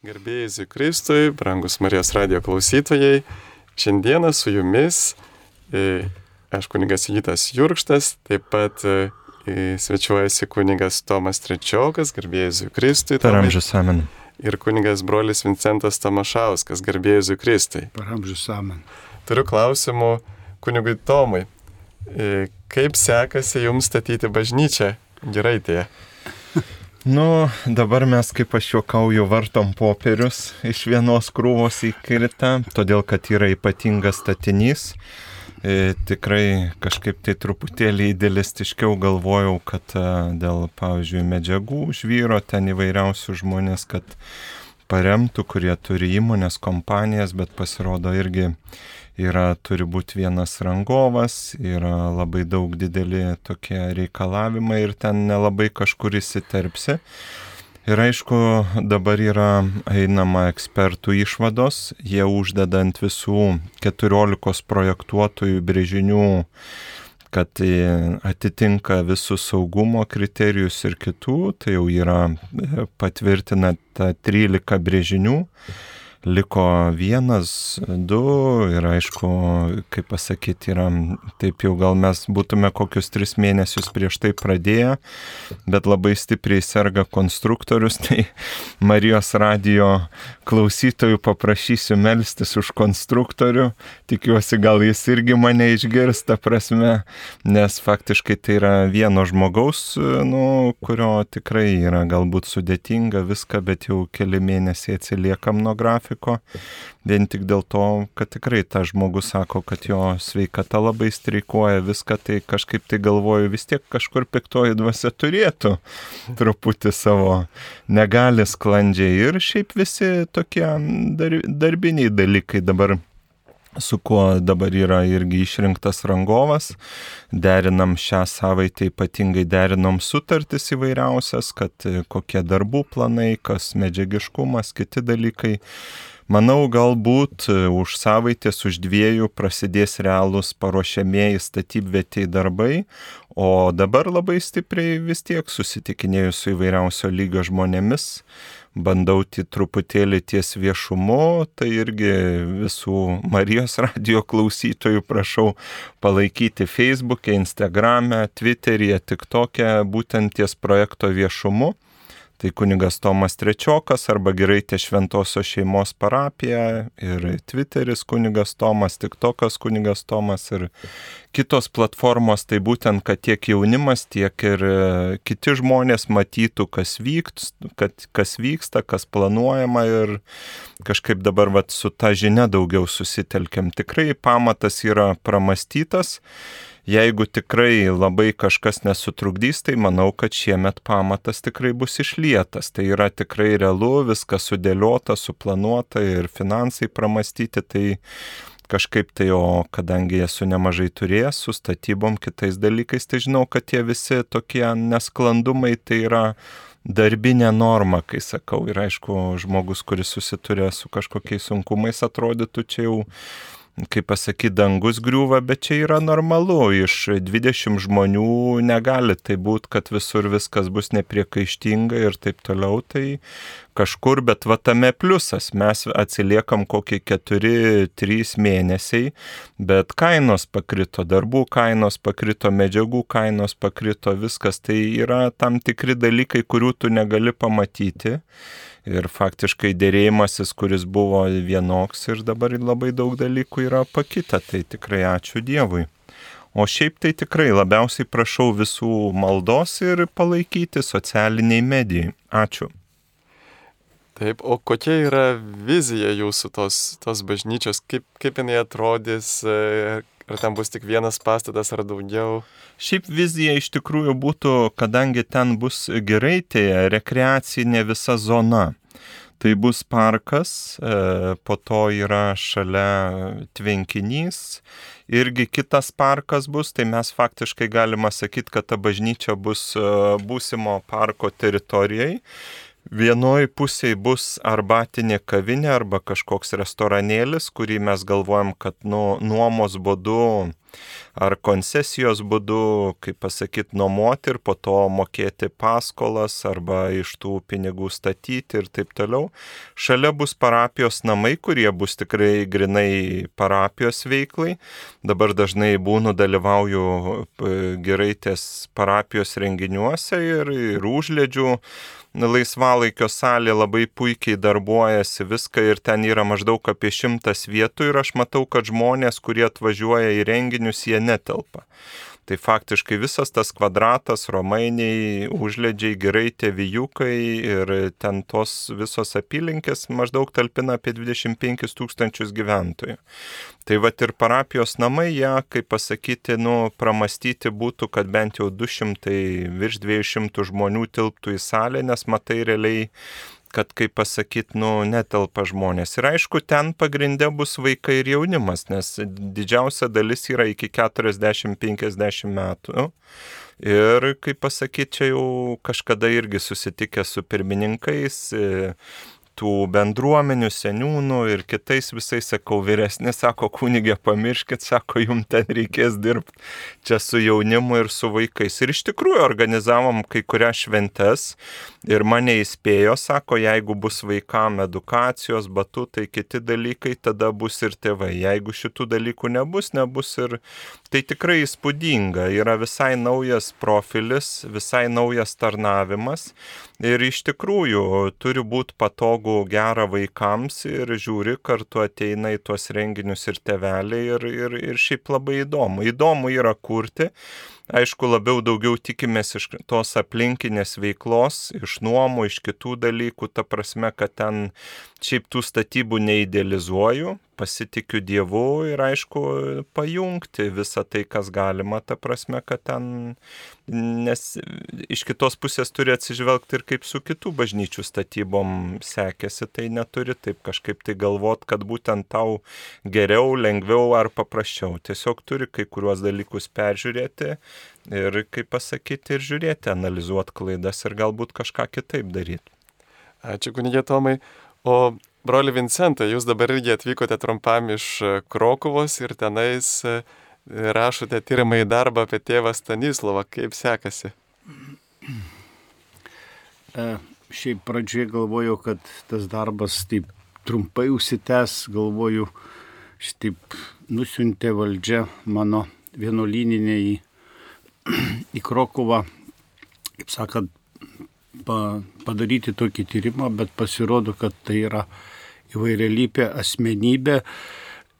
Garbėjai Zikristui, brangus Marijos radio klausytojai, šiandieną su jumis e, aš kunigas Jitas Jurkštas, taip pat e, svečiuojasi kunigas Tomas Trečiokas, garbėjai Zikristui. Per amžius amen. Ir kunigas brolis Vincentas Tamašauskas, garbėjai Zikristui. Per amžius amen. Turiu klausimų kunigui Tomui. E, kaip sekasi jums statyti bažnyčią Giraitėje? Nu, dabar mes, kaip aš juokauju, vartom popierius iš vienos krūvos į kitą, todėl kad yra ypatingas statinys. E, tikrai kažkaip tai truputėlį idealistiškiau galvojau, kad e, dėl, pavyzdžiui, medžiagų žvyro ten įvairiausių žmonės, kad paremtų, kurie turi įmonės, kompanijas, bet pasirodo irgi yra, turi būti vienas rangovas, yra labai daug dideli tokie reikalavimai ir ten nelabai kažkur įsiterpsi. Ir aišku, dabar yra einama ekspertų išvados, jie uždeda ant visų 14 projektuotojų brėžinių kad atitinka visus saugumo kriterijus ir kitų, tai jau yra patvirtina ta 13 brėžinių liko vienas, du ir aišku, kaip pasakyti, yra, taip jau gal mes būtume kokius tris mėnesius prieš tai pradėję, bet labai stipriai serga konstruktorius, tai Marijos radio klausytojų paprašysiu melstis už konstruktorių, tikiuosi gal jis irgi mane išgirsta prasme, nes faktiškai tai yra vieno žmogaus, nu, kurio tikrai yra galbūt sudėtinga viską, bet jau keli mėnesiai atsiliekam nuo grafiko grafiko, vien tik dėl to, kad tikrai tas žmogus sako, kad jo sveikata labai streikuoja, viską tai kažkaip tai galvoju, vis tiek kažkur piktoji dvasia turėtų truputį savo negali sklandžiai. Ir šiaip visi tokie dar, darbiniai dalykai dabar su kuo dabar yra irgi išrinktas rangovas. Derinam šią savaitę ypatingai derinom sutartis įvairiausias, kad kokie darbų planai, kas medžiagiškumas, kiti dalykai. Manau, galbūt už savaitės, už dviejų prasidės realūs paruošiamieji statybvietiai darbai, o dabar labai stipriai vis tiek susitikinėjus su įvairiausio lygio žmonėmis bandau truputėlį ties viešumu, tai irgi visų Marijos radio klausytojų prašau palaikyti Facebook'e, Instagram'e, Twitter'e, TikTok'e būtent ties projekto viešumu. Tai kunigas Tomas Trečiokas arba Giraitė Šventosios šeimos parapija ir Twitteris kunigas Tomas, TikTokas kunigas Tomas ir kitos platformos, tai būtent, kad tiek jaunimas, tiek ir e, kiti žmonės matytų, kas, vykt, kad, kas vyksta, kas planuojama ir kažkaip dabar vat, su ta žinia daugiau susitelkiam. Tikrai pamatas yra pramastytas jeigu tikrai labai kažkas nesutrukdys, tai manau, kad šiemet pamatas tikrai bus išlietas. Tai yra tikrai realu, viskas sudėliota, suplanuota ir finansai pramastyti, tai kažkaip tai, o kadangi esu nemažai turėjęs su statybom kitais dalykais, tai žinau, kad tie visi tokie nesklandumai tai yra darbinė norma, kai sakau. Ir aišku, žmogus, kuris susiturė su kažkokiais sunkumais, atrodytų čia jau kaip pasakyti, dangus griūva, bet čia yra normalu. Iš 20 žmonių negali tai būti, kad visur viskas bus nepriekaištinga ir taip toliau. Tai kažkur, bet va tame pliusas. Mes atsiliekam kokie 4-3 mėnesiai, bet kainos pakrito, darbų kainos pakrito, medžiagų kainos pakrito, viskas. Tai yra tam tikri dalykai, kurių tu negali pamatyti ir faktiškai dėrėjimasis, kuris buvo vienoks ir dabar labai daug dalykų yra pakita, tai tikrai ačiū Dievui. O šiaip tai tikrai labiausiai prašau visų maldos ir palaikyti socialiniai medijai. Ačiū. Taip, o kokia yra vizija jūsų tos, tos bažnyčios, kaip, kaip jinai atrodys, ar ten bus tik vienas pastatas ar daugiau? Šiaip vizija iš tikrųjų būtų, kadangi ten bus gerai, tai rekreacinė visa zona. Tai bus parkas, e, po to yra šalia tvenkinys, irgi kitas parkas bus, tai mes faktiškai galima sakyti, kad ta bažnyčia bus e, būsimo parko teritorijai. Vienoje pusėje bus arbatinė kavinė arba kažkoks restoranėlis, kurį mes galvojam, kad nu, nuomos būdu ar koncesijos būdu, kaip pasakyti, nuomoti ir po to mokėti paskolas arba iš tų pinigų statyti ir taip toliau. Šalia bus parapijos namai, kurie bus tikrai grinai parapijos veiklai. Dabar dažnai būnu dalyvauju e, geraitės parapijos renginiuose ir, ir užledžių laisvalaikio salė labai puikiai darbuojasi viską ir ten yra maždaug apie šimtas vietų ir aš matau, kad žmonės, kurie atvažiuoja į renginius, jie netelpa. Tai faktiškai visas tas kvadratas, romainiai, užledžiai, gerai tėvijukai ir ten tos visos apylinkės maždaug talpina apie 25 tūkstančius gyventojų. Tai va ir parapijos namai, jie, kaip pasakyti, nu, pramastyti būtų, kad bent jau 200, virš 200 žmonių tilptų į salę, nes matai realiai kad, kaip pasakyti, nu, netelpa žmonės. Ir aišku, ten pagrindė bus vaikai ir jaunimas, nes didžiausia dalis yra iki 40-50 metų. Ir, kaip pasakyti, čia jau kažkada irgi susitikę su pirmininkais, tų bendruomenių, seniūnų ir kitais visais, sakau, vyresni, sako, kunigė, pamirškit, sako, jums ten reikės dirbti čia su jaunimu ir su vaikais. Ir iš tikrųjų organizavom kai kurias šventes ir mane įspėjo, sako, jeigu bus vaikam edukacijos, batutai, kiti dalykai, tada bus ir tėvai. Jeigu šitų dalykų nebus, nebus ir tai tikrai įspūdinga. Yra visai naujas profilis, visai naujas tarnavimas. Ir iš tikrųjų turi būti patogu gera vaikams ir žiūri, kartu ateina į tuos renginius ir teveliai ir, ir, ir šiaip labai įdomu. Įdomu yra kurti, Aišku, labiau daugiau tikimės iš tos aplinkinės veiklos, iš nuomų, iš kitų dalykų, ta prasme, kad ten šiaip tų statybų neidealizuoju, pasitikiu Dievu ir aišku, pajungti visą tai, kas galima, ta prasme, kad ten, nes iš kitos pusės turi atsižvelgti ir kaip su kitų bažnyčių statybom sekėsi, tai neturi taip kažkaip tai galvot, kad būtent tau geriau, lengviau ar paprasčiau. Tiesiog turi kai kuriuos dalykus peržiūrėti ir, kaip pasakyti, ir žiūrėti, analizuoti klaidas ir galbūt kažką kitaip daryti. Ačiū, kunigė Tomai. O broli Vincentai, jūs dabar irgi atvykote trumpam iš Krokuvos ir tenais e, rašote tyrimą į darbą apie tėvą Stanislavą. Kaip sekasi? E, šiaip pradžioje galvojau, kad tas darbas taip trumpai užsitęs, galvoju, šitaip nusiuntė valdžia mano vienuolyninė į į Krokovą, kaip sakant, pa, padaryti tokį tyrimą, bet pasirodo, kad tai yra įvairialypė asmenybė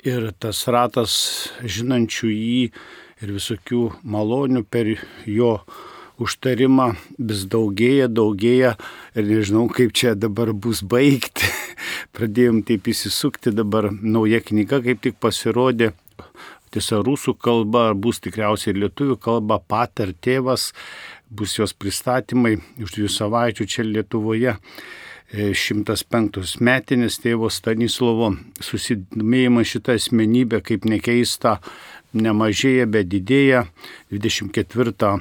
ir tas ratas žinančių jį ir visokių malonių per jo užtarimą vis daugėja, daugėja ir nežinau, kaip čia dabar bus baigti. Pradėjom taip įsisukti, dabar nauja knyga kaip tik pasirodė tiesa rusų kalba, bus tikriausiai lietuvių kalba, pater tėvas, bus jos pristatymai už dviejų savaičių čia Lietuvoje. 105 e, metinis tėvo Stanislovo susidomėjimas šitą asmenybę, kaip nekeista, nemažėja, bet didėja. 24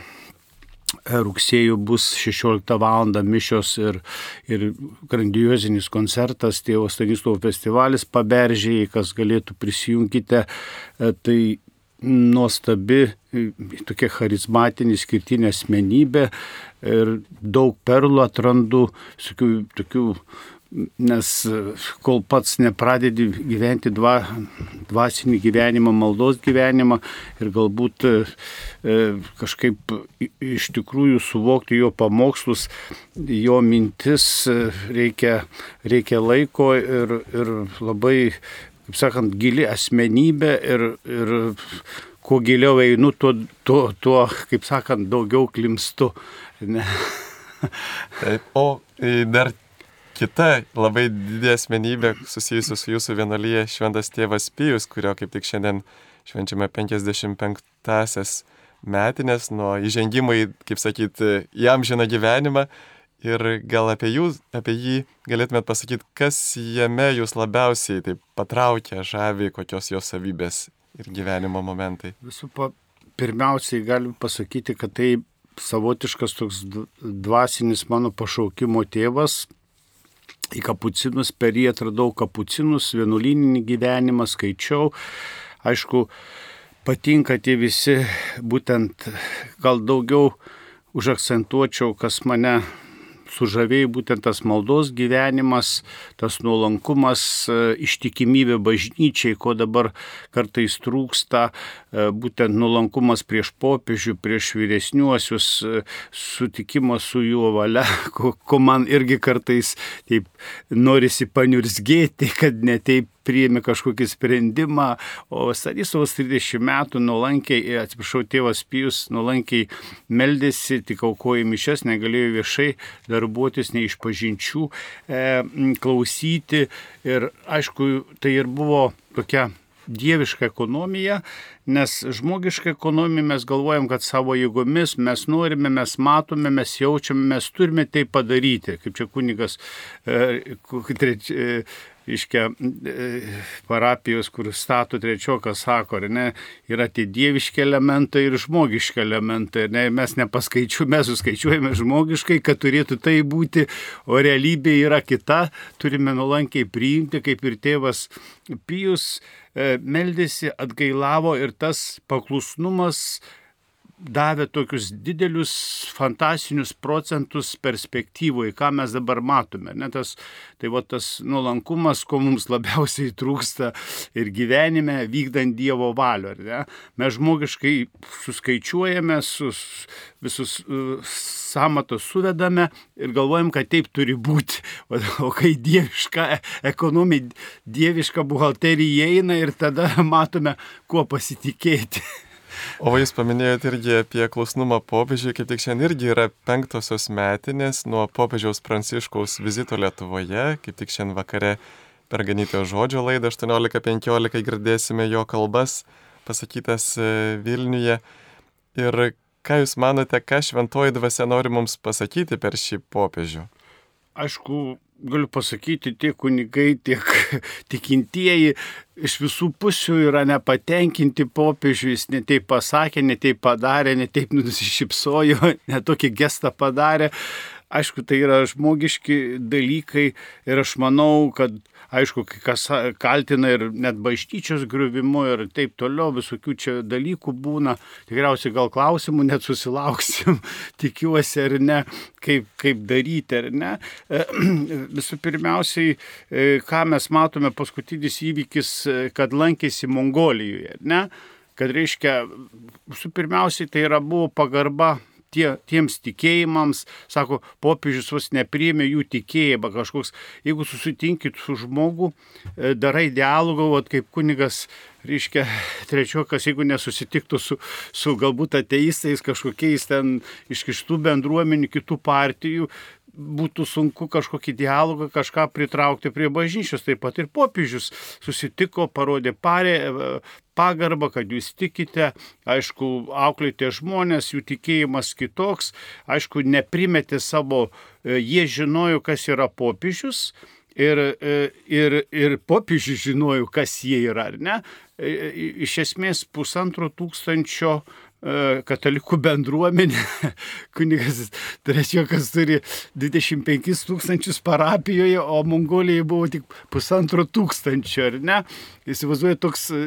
rugsėjų bus 16 val. mišios ir, ir grandiozinis koncertas, tėvo Stanislovo festivalis paberžėjai, kas galėtų prisijungite. E, tai nuostabi, e, tokia charizmatinė, skirtinė asmenybė ir daug perlų atrandu, tokių, tokių nes kol pats nepradedi gyventi dva, dvasinį gyvenimą, maldos gyvenimą ir galbūt e, e, kažkaip iš tikrųjų suvokti jo pamokslus, jo mintis e, reikia, reikia laiko ir, ir labai, kaip sakant, gili asmenybė ir, ir kuo giliau einu, tuo, tuo, tuo, kaip sakant, daugiau klimstu. Ne. Taip, o dar kita labai didelė asmenybė susijusi su jūsų vienolyje šventas tėvas Pijus, kurio kaip tik šiandien švenčiame 55-asias metinės nuo įžengimo į, kaip sakyti, į amžiną gyvenimą. Ir gal apie, jūs, apie jį galėtumėt pasakyti, kas jame jūs labiausiai taip patraukia, žavi, kokios jos savybės ir gyvenimo momentai. Visų pa, pirmiausiai galiu pasakyti, kad tai savotiškas toks dvasinis mano pašaukimo tėvas, į kapucinus, per jį atradau kapucinus, vienuolyninį gyvenimą, skaičiau. Aišku, patinka tie visi, būtent gal daugiau užakcentuočiau, kas mane sužavėjo būtent tas maldos gyvenimas, tas nuolankumas, e, ištikimybė bažnyčiai, ko dabar kartais trūksta, e, būtent nuolankumas prieš popiežių, prieš vyresniuosius, e, sutikimas su juo valia, ko, ko man irgi kartais taip norisi paniursgėti, kad netaip priėmė kažkokį sprendimą, o Stanislavas 30 metų nuolankiai, atsiprašau, tėvas Pijus nuolankiai meldėsi, tik aukojo mišes, negalėjo viešai darbuotis, nei iš pažinčių e, klausyti. Ir aišku, tai ir buvo tokia dieviška ekonomija, nes žmogiška ekonomija mes galvojam, kad savo jėgomis mes norime, mes matome, mes jaučiame, mes turime tai padaryti. Kaip čia kunigas e, e, iškia parapijos, kur stato trečiokas, sako, ar ne, yra tie dieviški elementai ir žmogiški elementai. Ne, mes nepaskaičiuojame, mes suskaičiuojame žmogiškai, kad turėtų tai būti, o realybė yra kita, turime nuolankiai priimti, kaip ir tėvas Pijus e, meldėsi, atgailavo ir tas paklusnumas davė tokius didelius fantastinius procentus perspektyvoje, ką mes dabar matome. Ne, tas, tai va tas nuolankumas, ko mums labiausiai trūksta ir gyvenime vykdant Dievo valių. Mes žmogiškai suskaičiuojame, sus, visus uh, samatos suvedame ir galvojam, kad taip turi būti. O, o kai dieviška ekonomija, dieviška buhalterija eina ir tada matome, kuo pasitikėti. O jūs paminėjote irgi apie klusnumą popiežiui, kaip tik šiandien irgi yra penktosios metinės nuo popiežiaus Pranciškaus vizito Lietuvoje, kaip tik šiandien vakare per ganytojo žodžio laidą 18.15 girdėsime jo kalbas pasakytas e, Vilniuje. Ir ką jūs manote, ką šventoji dvasia nori mums pasakyti per šį popiežių? Aišku, galiu pasakyti, tiek kunigai, tiek tikintieji iš visų pusių yra nepatenkinti popiežiui, jis netaip pasakė, netaip padarė, netaip nusišypsojo, netokį gestą padarė. Aišku, tai yra žmogiški dalykai ir aš manau, kad aišku, kas kaltina ir net bažnyčios griuvimu ir taip toliau, visokių čia dalykų būna, tikriausiai gal klausimų net susilauksim, tikiuosi ar ne, kaip, kaip daryti ar ne. E, visų pirmiausiai, e, ką mes matome paskutinis įvykis, e, kad lankėsi Mongolijoje, ne? kad reiškia, visų pirmiausiai tai yra buvo pagarba tie, tiems tikėjimams, sako, popiežius vos nepriėmė jų tikėjimą kažkoks, jeigu susitinkit su žmogu, e, darai dialogą, o kaip kunigas, reiškia, trečiokas, jeigu nesusitiktų su, su galbūt ateistais kažkokiais ten iš kitų bendruomenių, kitų partijų, būtų sunku kažkokį dialogą, kažką pritraukti prie bažnyčios. Taip pat ir popiežius susitiko, parodė parė, pagarbą, kad jūs tikite, aišku, auklėte žmonės, jų tikėjimas kitoks, aišku, neprimetė savo, e, jie žinojo, kas yra popiežius. Ir, e, ir, ir popiežius žinojo, kas jie yra, ar ne? E, iš esmės pusantro tūkstančio E, katalikų bendruomenė, kunigas Trečiokas turi 25 tūkstančius parapijoje, o Mongolijoje buvo tik pusantro tūkstančio, ar ne? Įsivaizduoju, toks e,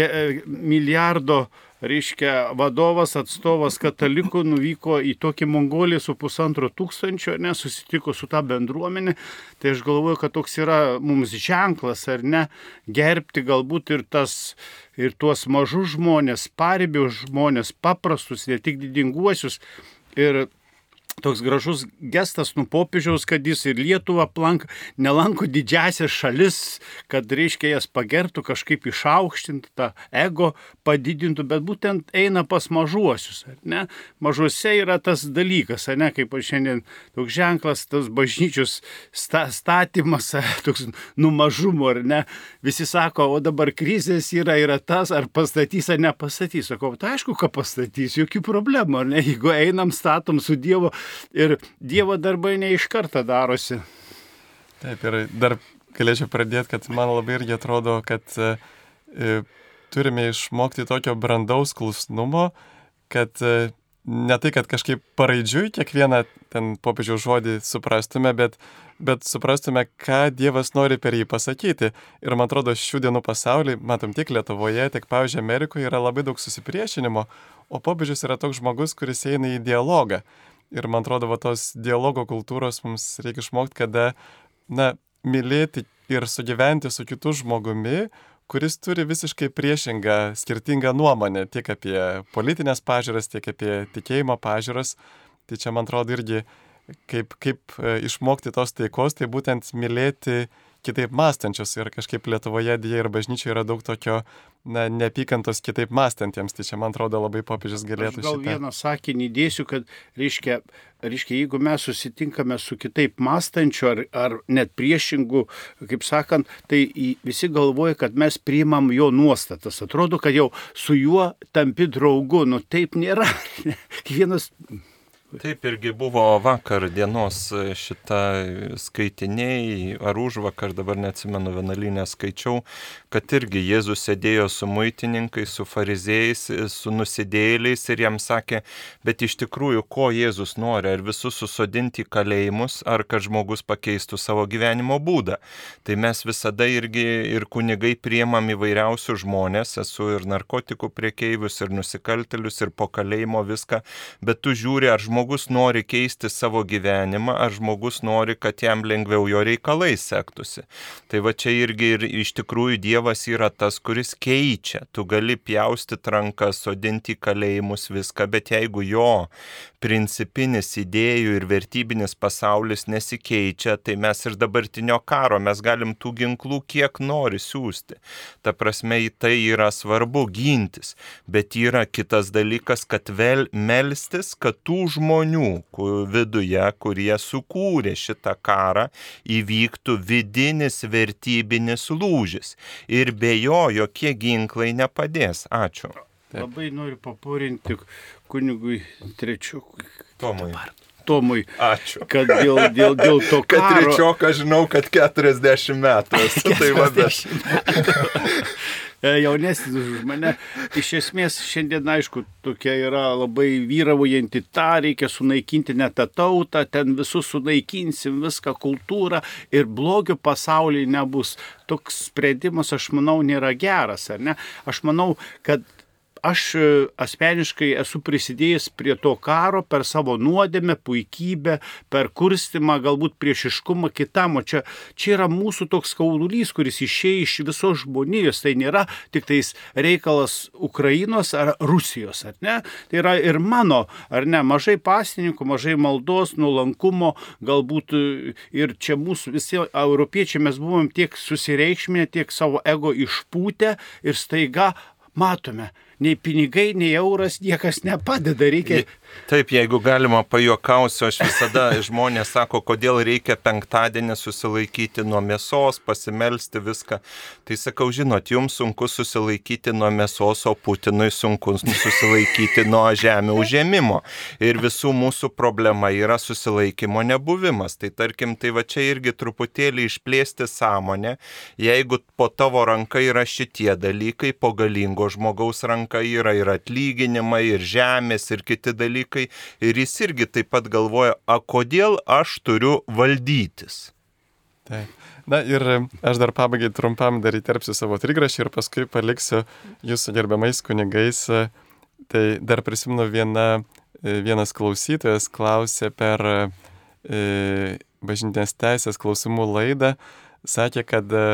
e, milijardo reiškia, vadovas, atstovas katalikų nuvyko į tokį Mongoliją su pusantro tūkstančio, ne, susitiko su tą bendruomenė, tai aš galvoju, kad toks yra mums ženklas, ar ne, gerbti galbūt ir tas, ir tuos mažus žmonės, paribius žmonės, paprastus, ne tik didinguosius. Ir toks gražus gestas nu popiežiaus, kad jis ir Lietuvą plank, nelanko didžiasias šalis, kad reiškia jas pagertų, kažkaip išaukštintų, tą ego padidintų, bet būtent eina pas mažuosius. Ne? Mažuose yra tas dalykas, ne, kaip šiandien toks ženklas, tas bažnyčios sta, statymas, toks numažumo, ar ne. Visi sako, o dabar krizės yra, yra tas, ar pastatys ar nepastatys. Sakau, tai aišku, ką pastatys, jokių problemų, ar ne, jeigu einam, statom su Dievo ir Dievo darbai ne iš karto darosi. Taip, ir dar galėčiau pradėti, kad man labai irgi atrodo, kad e, e turime išmokti tokio brandaus klusnumo, kad e, ne tai, kad kažkaip paraidžiui kiekvieną ten popiežiaus žodį suprastume, bet, bet suprastume, ką Dievas nori per jį pasakyti. Ir man atrodo, šių dienų pasaulyje, matom tiek Lietuvoje, tiek, pavyzdžiui, Amerikoje yra labai daug susipriešinimo, o popiežius yra toks žmogus, kuris eina į dialogą. Ir man atrodo, va tos dialogo kultūros mums reikia išmokti, kada, na, mylėti ir sugyventi su kitu žmogumi, kuris turi visiškai priešingą, skirtingą nuomonę tiek apie politinės pažiūras, tiek apie tikėjimo pažiūras. Tai čia, man atrodo, irgi kaip, kaip e, išmokti tos taikos, tai būtent mylėti kitaip mąstančius ir kažkaip Lietuvoje dėja ir bažnyčioje yra daug tokio na, neapykantos kitaip mąstantiems. Tai čia, man atrodo, labai popiežius galėtų Aš gal šitą. vieną sakinį dėsiu, kad, reiškia, reiškia, jeigu mes susitinkame su kitaip mąstančiu ar, ar net priešingu, kaip sakant, tai visi galvoja, kad mes priimam jo nuostatas. Atrodo, kad jau su juo tampi draugu. Nu taip nėra. Kiekvienas Taip irgi buvo vakar dienos šita skaitiniai, ar už vakar, dabar neatsimenu, vienalinę skaičiau, kad irgi Jėzus sėdėjo su muitininkais, su fariziejais, su nusidėjėliais ir jam sakė, bet iš tikrųjų, ko Jėzus nori, ar visus susodinti į kalėjimus, ar kad žmogus pakeistų savo gyvenimo būdą. Tai mes visada irgi ir kunigai priemam įvairiausių žmonės, esu ir narkotikų priekeivius, ir nusikaltelius, ir po kalėjimo viską, bet tu žiūri, ar žmogus nori keisti savo gyvenimą, ar žmogus nori, kad jam lengviau jo reikalai sektųsi. Tai va čia irgi ir iš tikrųjų Dievas yra tas, kuris keičia. Tu gali pjausti rankas, sodinti kalėjimus viską, bet jeigu jo principinis idėjų ir vertybinis pasaulis nesikeičia, tai mes ir dabartinio karo mes galim tų ginklų kiek nori siūsti. Ta prasme, į tai yra svarbu gintis, bet yra kitas dalykas, kad vėl melstis, kad tų žmonių ku- viduje, kurie sukūrė šitą karą, įvyktų vidinis vertybinis lūžis. Ir be jo jokie ginklai nepadės. Ačiū. Labai noriu papurinti kunigui trečiukui. Tomai. Tomui, Ačiū. kad dėl, dėl, dėl to Kad karo... trečioką žinau, kad 40 metų. esu, Tai va, bet... E, jaunesnis už mane. Iš esmės šiandien, aišku, tokia yra labai vyraujanti ta, reikia sunaikinti net tą tautą, ten visus sunaikinsim, viską kultūrą ir blogio pasaulyje nebus. Toks sprendimas, aš manau, nėra geras, ar ne? Aš manau, kad aš e, asmeniškai esu prisidėjęs prie to karo per savo nuodėmę, puikybę, per kurstimą, galbūt priešiškumą kitam. O čia, čia yra mūsų toks skaudulys, kuris išėjo iš visos žmonijos. Tai nėra tik tais reikalas Ukrainos ar Rusijos, ar ne? Tai yra ir mano, ar ne, mažai pasininkų, mažai maldos, nuolankumo, galbūt e, ir čia mūsų visi europiečiai mes buvom tiek susireikšminę, tiek savo ego išpūtę ir staiga matome, nei pinigai, nei euras niekas nepadeda, reikia Taip, jeigu galima pajokausiu, aš visada žmonės sako, kodėl reikia penktadienį susilaikyti nuo mėsos, pasimelsti viską. Tai sakau, žinot, jums sunku susilaikyti nuo mėsos, o Putinui sunku susilaikyti nuo žemė užėmimo. Ir visų mūsų problema yra susilaikymo nebuvimas. Tai tarkim, tai va čia irgi truputėlį išplėsti sąmonę. Jeigu po tavo ranka yra šitie dalykai, po galingo žmogaus ranka yra ir atlyginimai, ir žemės, ir kiti dalykai ir jis irgi taip pat galvoja, a kodėl aš turiu valdytis. Taip. Na ir aš dar pabaigai trumpam dar įterpsiu savo trigrašį ir paskui paliksiu jūsų gerbiamais kunigais. Tai dar prisimenu viena, vienas klausytojas klausė per e, bažnytinės teisės klausimų laidą, sakė, kad e,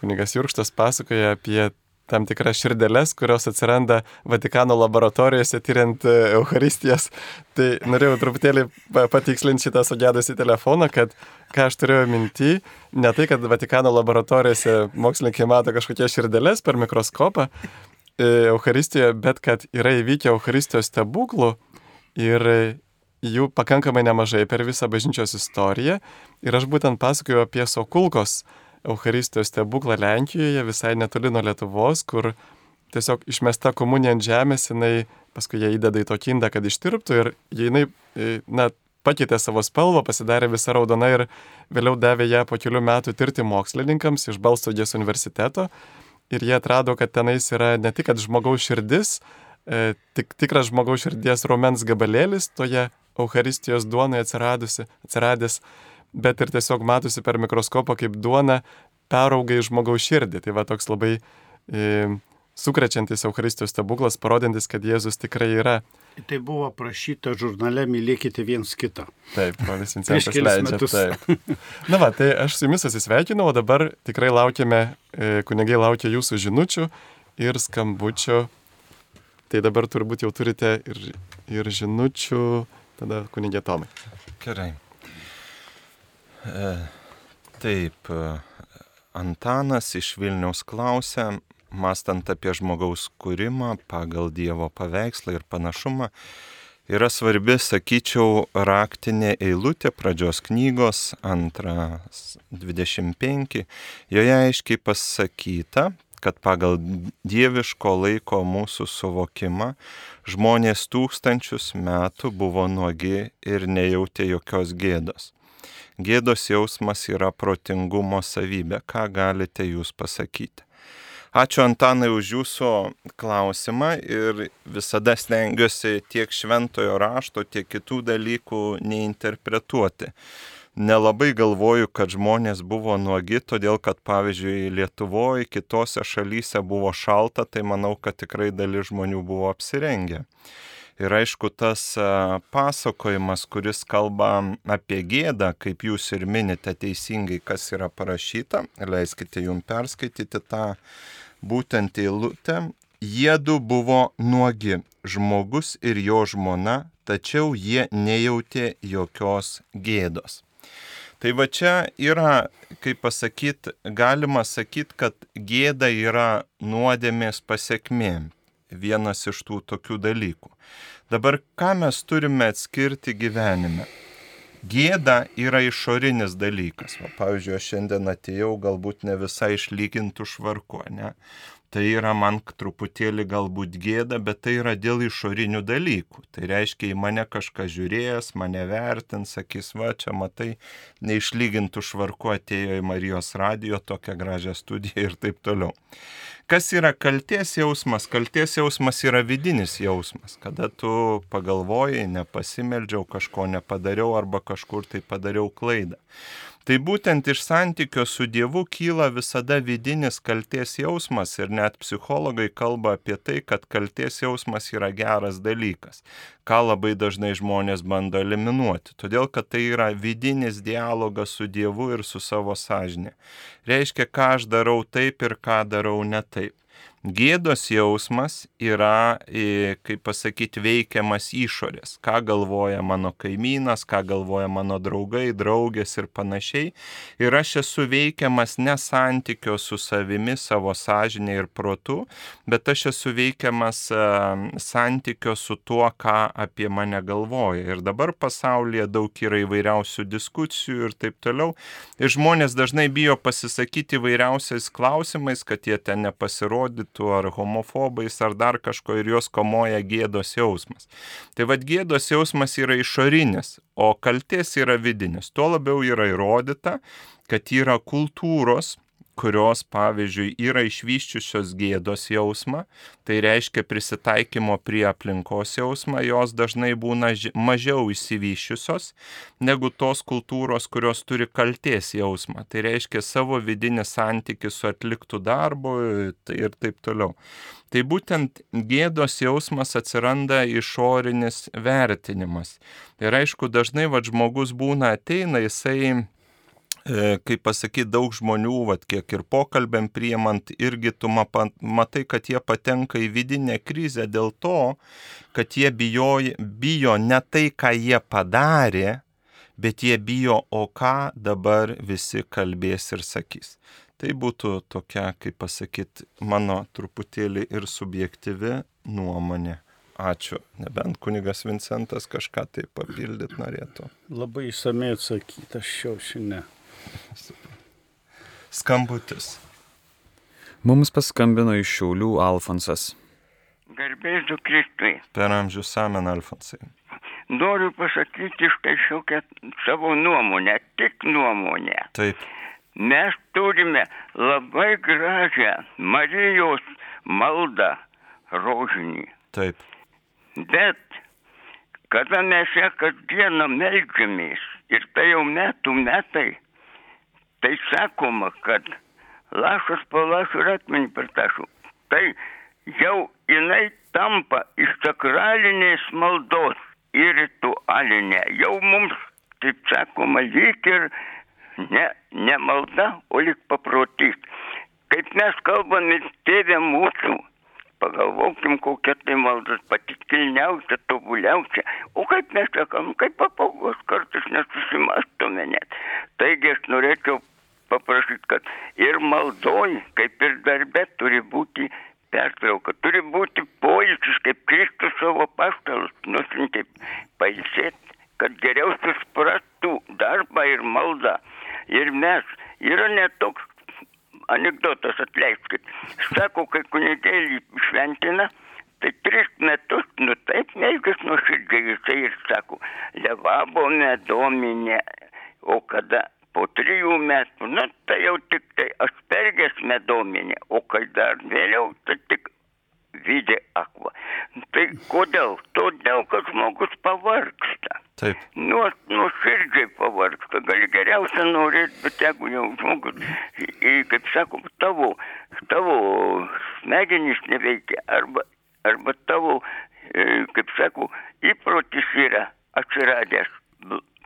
kunigas Jurkštas pasakoja apie tam tikras širdeles, kurios atsiranda Vatikano laboratorijose tyriant Euharistijas. Tai norėjau truputėlį pa- patikslinti šitą sugedusį telefoną, kad ką aš turėjau minti, ne tai, kad Vatikano laboratorijose mokslininkai mato kažkokias širdeles per mikroskopą e, Euharistijoje, bet kad yra įvykę Euharistijos stebuklų ir jų pakankamai nemažai per visą bažnyčios istoriją. Ir aš būtent pasakoju apie Sokulkos Euharistijos stebuklą Lenkijoje, visai netoli nuo Lietuvos, kur tiesiog išmesta komunija ant žemės, jinai paskui ją įdeda į tokį indą, kad ištirptų ir jinai, e, na, pakeitė savo spalvą, pasidarė visą raudoną ir vėliau davė ją po kelių metų tirti mokslininkams iš Balstogės universiteto. Ir jie atrado, kad tenais yra ne tik žmogaus širdis, e, tik, tikras žmogaus širdies raumens gabalėlis toje Euharistijos duonoje atsiradusi, atsiradęs, bet ir tiesiog matosi per mikroskopą, kaip duona perauga į žmogaus širdį. Tai va toks labai e, sukrečiantis Euharistijos stebuklas, parodantis, kad Jėzus tikrai yra. Tai buvo prašyta žurnale Mylėkite viens kitą. Taip, brolis Vincentas leidžia. Taip. Na va, tai aš su jumis atsisveikinu, o dabar tikrai laukiame, e, kunigai laukia jūsų žinučių ir skambučio. Tai dabar turbūt jau turite ir, ir žinučių, tada kunigė Tomai. Gerai. E, taip, e, Antanas iš Vilniaus klausia, mastant apie žmogaus kūrimą pagal Dievo paveikslą ir panašumą, yra svarbi, sakyčiau, raktinė eilutė pradžios knygos, antras 25. Joje aiškiai pasakyta, kad pagal dieviško laiko mūsų suvokimą žmonės tūkstančius metų buvo nuogi ir nejautė jokios gėdos. Gėdos jausmas yra protingumo savybė. Ką galite jūs pasakyti? Ačiū Antanai už jūsų klausimą ir visada stengiuosi tiek šventojo rašto, tiek kitų dalykų neinterpretuoti. Nelabai galvoju, kad žmonės buvo nuogi, todėl kad pavyzdžiui Lietuvoje, kitose šalyse buvo šalta, tai manau, kad tikrai dalis žmonių buvo apsirengę. Ir aišku, tas a, pasakojimas, kuris kalba apie gėdą, kaip jūs ir minite teisingai, kas yra parašyta, leiskite jums perskaityti tą būtent eilutę. Jiedu buvo nuogi, žmogus ir jo žmona, tačiau jie nejautė jokios gėdos. Tai va čia yra, kaip pasakyti, galima sakyti, kad gėda yra nuodėmės pasiekmė. Vienas iš tų tokių dalykų. Dabar ką mes turime atskirti gyvenime? Gėda yra išorinis dalykas. Va, pavyzdžiui, aš šiandien atėjau galbūt ne visai išlygintų švarku, ne? Tai yra man truputėlį galbūt gėda, bet tai yra dėl išorinių dalykų. Tai reiškia, į mane kažkas žiūrėjęs, mane vertins, sakys, va, čia matai, neišlygintų švarku atėjo į Marijos radijo tokią gražią studiją ir taip toliau. Kas yra kalties jausmas? Kalties jausmas yra vidinis jausmas, kada tu pagalvojai, nepasimeldžiau, kažko nepadariau arba kažkur tai padariau klaidą. Tai būtent iš santykio su Dievu kyla visada vidinis kalties jausmas ir net psichologai kalba apie tai, kad kalties jausmas yra geras dalykas, ką labai dažnai žmonės bando eliminuoti, todėl kad tai yra vidinis dialogas su Dievu ir su savo sąžinė. Reiškia, ką aš darau taip ir ką darau ne taip. Gėdos jausmas yra, e, kaip pasakyti, veikiamas išorės. Ką galvoja mano kaimynas, ką galvoja mano draugai, draugės ir panašiai. Ir aš esu veikiamas ne santykio su savimi, savo sąžinė ir protu, bet aš esu veikiamas a, santykio su tuo, ką apie mane galvoja. Ir dabar pasaulyje daug yra įvairiausių diskusijų ir taip toliau. Ir žmonės dažnai bijo pasisakyti įvairiausiais klausimais, kad jie ten nepasirodytų ar homofobais ar dar kažko ir juos komoja gėdos jausmas. Tai vad gėdos jausmas yra išorinis, o kalties yra vidinis. Tuo labiau yra įrodyta, kad yra kultūros, kurios, pavyzdžiui, yra išvyščiusios gėdos jausmą, tai reiškia prisitaikymo prie aplinkos jausmą, jos dažnai būna ži- mažiau įsivyščiusios negu tos kultūros, kurios turi kalties jausmą. Tai reiškia savo vidinį santykių su atliktų darbu tai ir taip toliau. Tai būtent gėdos jausmas atsiranda išorinis vertinimas. Ir aišku, dažnai vad žmogus būna ateina, jisai kaip pasakyti, daug žmonių, vat, kiek ir pokalbėm priemant, irgi tu matai, kad jie patenka į vidinę krizę dėl to, kad jie bijo, bijo ne tai, ką jie padarė, bet jie bijo, o ką dabar visi kalbės ir sakys. Tai būtų tokia, kaip pasakyti, mano truputėlį ir subjektyvi nuomonė. Ačiū. Nebent kunigas Vincentas kažką tai papildyti norėtų. Labai įsamei atsakyti, aš jau šiandien. Skambutis. Mums paskambino iš Šiaulių Alfonsas. Garbės du Kristui. Per amžius amen, Alfonsai. Noriu pasakyti štai šiokią savo nuomonę, tik nuomonę. Taip, Mes turime labai gražią Marijos maldą rožinį. Taip. Bet kada mes ją kasdieną melžiamės ir tai jau metų metai, tai sakoma, kad lašas po lašo ir atmenį per tašų. Tai jau jinai tampa iš sakralinės maldos į ritualinę. Jau mums, taip sakoma, lyg ir ne, ne malda, o lyg paprotys. Kaip mes kalbame, tėvė mūsų, pagalvokim, kokia tai maldas pati kilniausia, tobuliausia. O kaip mes sakom, kaip papagos kartais nesusimastome net. Taigi aš norėčiau paprašyti, kad ir maldoj, kaip ir darbe turi būti pertrauka, turi būti poilsis, kaip Kristus savo paštalus nusintė pailsėti, kad geriau suprastų darbą ir maldą. Ir mes, yra netoks anegdotas, atleiskit. Sako, kai kunigėlį šventina, tai tris metus, nu taip, melkis nuoširdžiai, jisai ir sako, levabo medominė, o kada po trijų metų, nu tai jau tik tai aspergės medominė, o kai dar vėliau, tai tik vidė akva. Tai kodėl? Todėl, kad žmogus pavargsta. Taip. Nu, nuširdžiai pavargsta, gali geriausia norėti, bet jeigu jau žmogus, kaip sako, tavo, tavo smegenys neveikia, arba, arba tavo, kaip sako, įprotis yra atsiradęs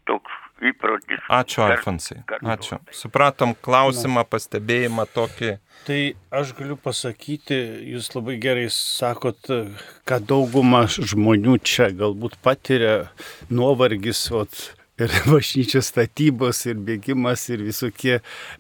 toks įprotis. Ačiū, Alfonsai. Ačiū. Supratom klausimą, pastebėjimą tokį. Tai aš galiu pasakyti, jūs labai gerai sakot, kad dauguma žmonių čia galbūt patiria nuovargis, ot, ir bažnyčios statybos, ir bėgimas, ir visokie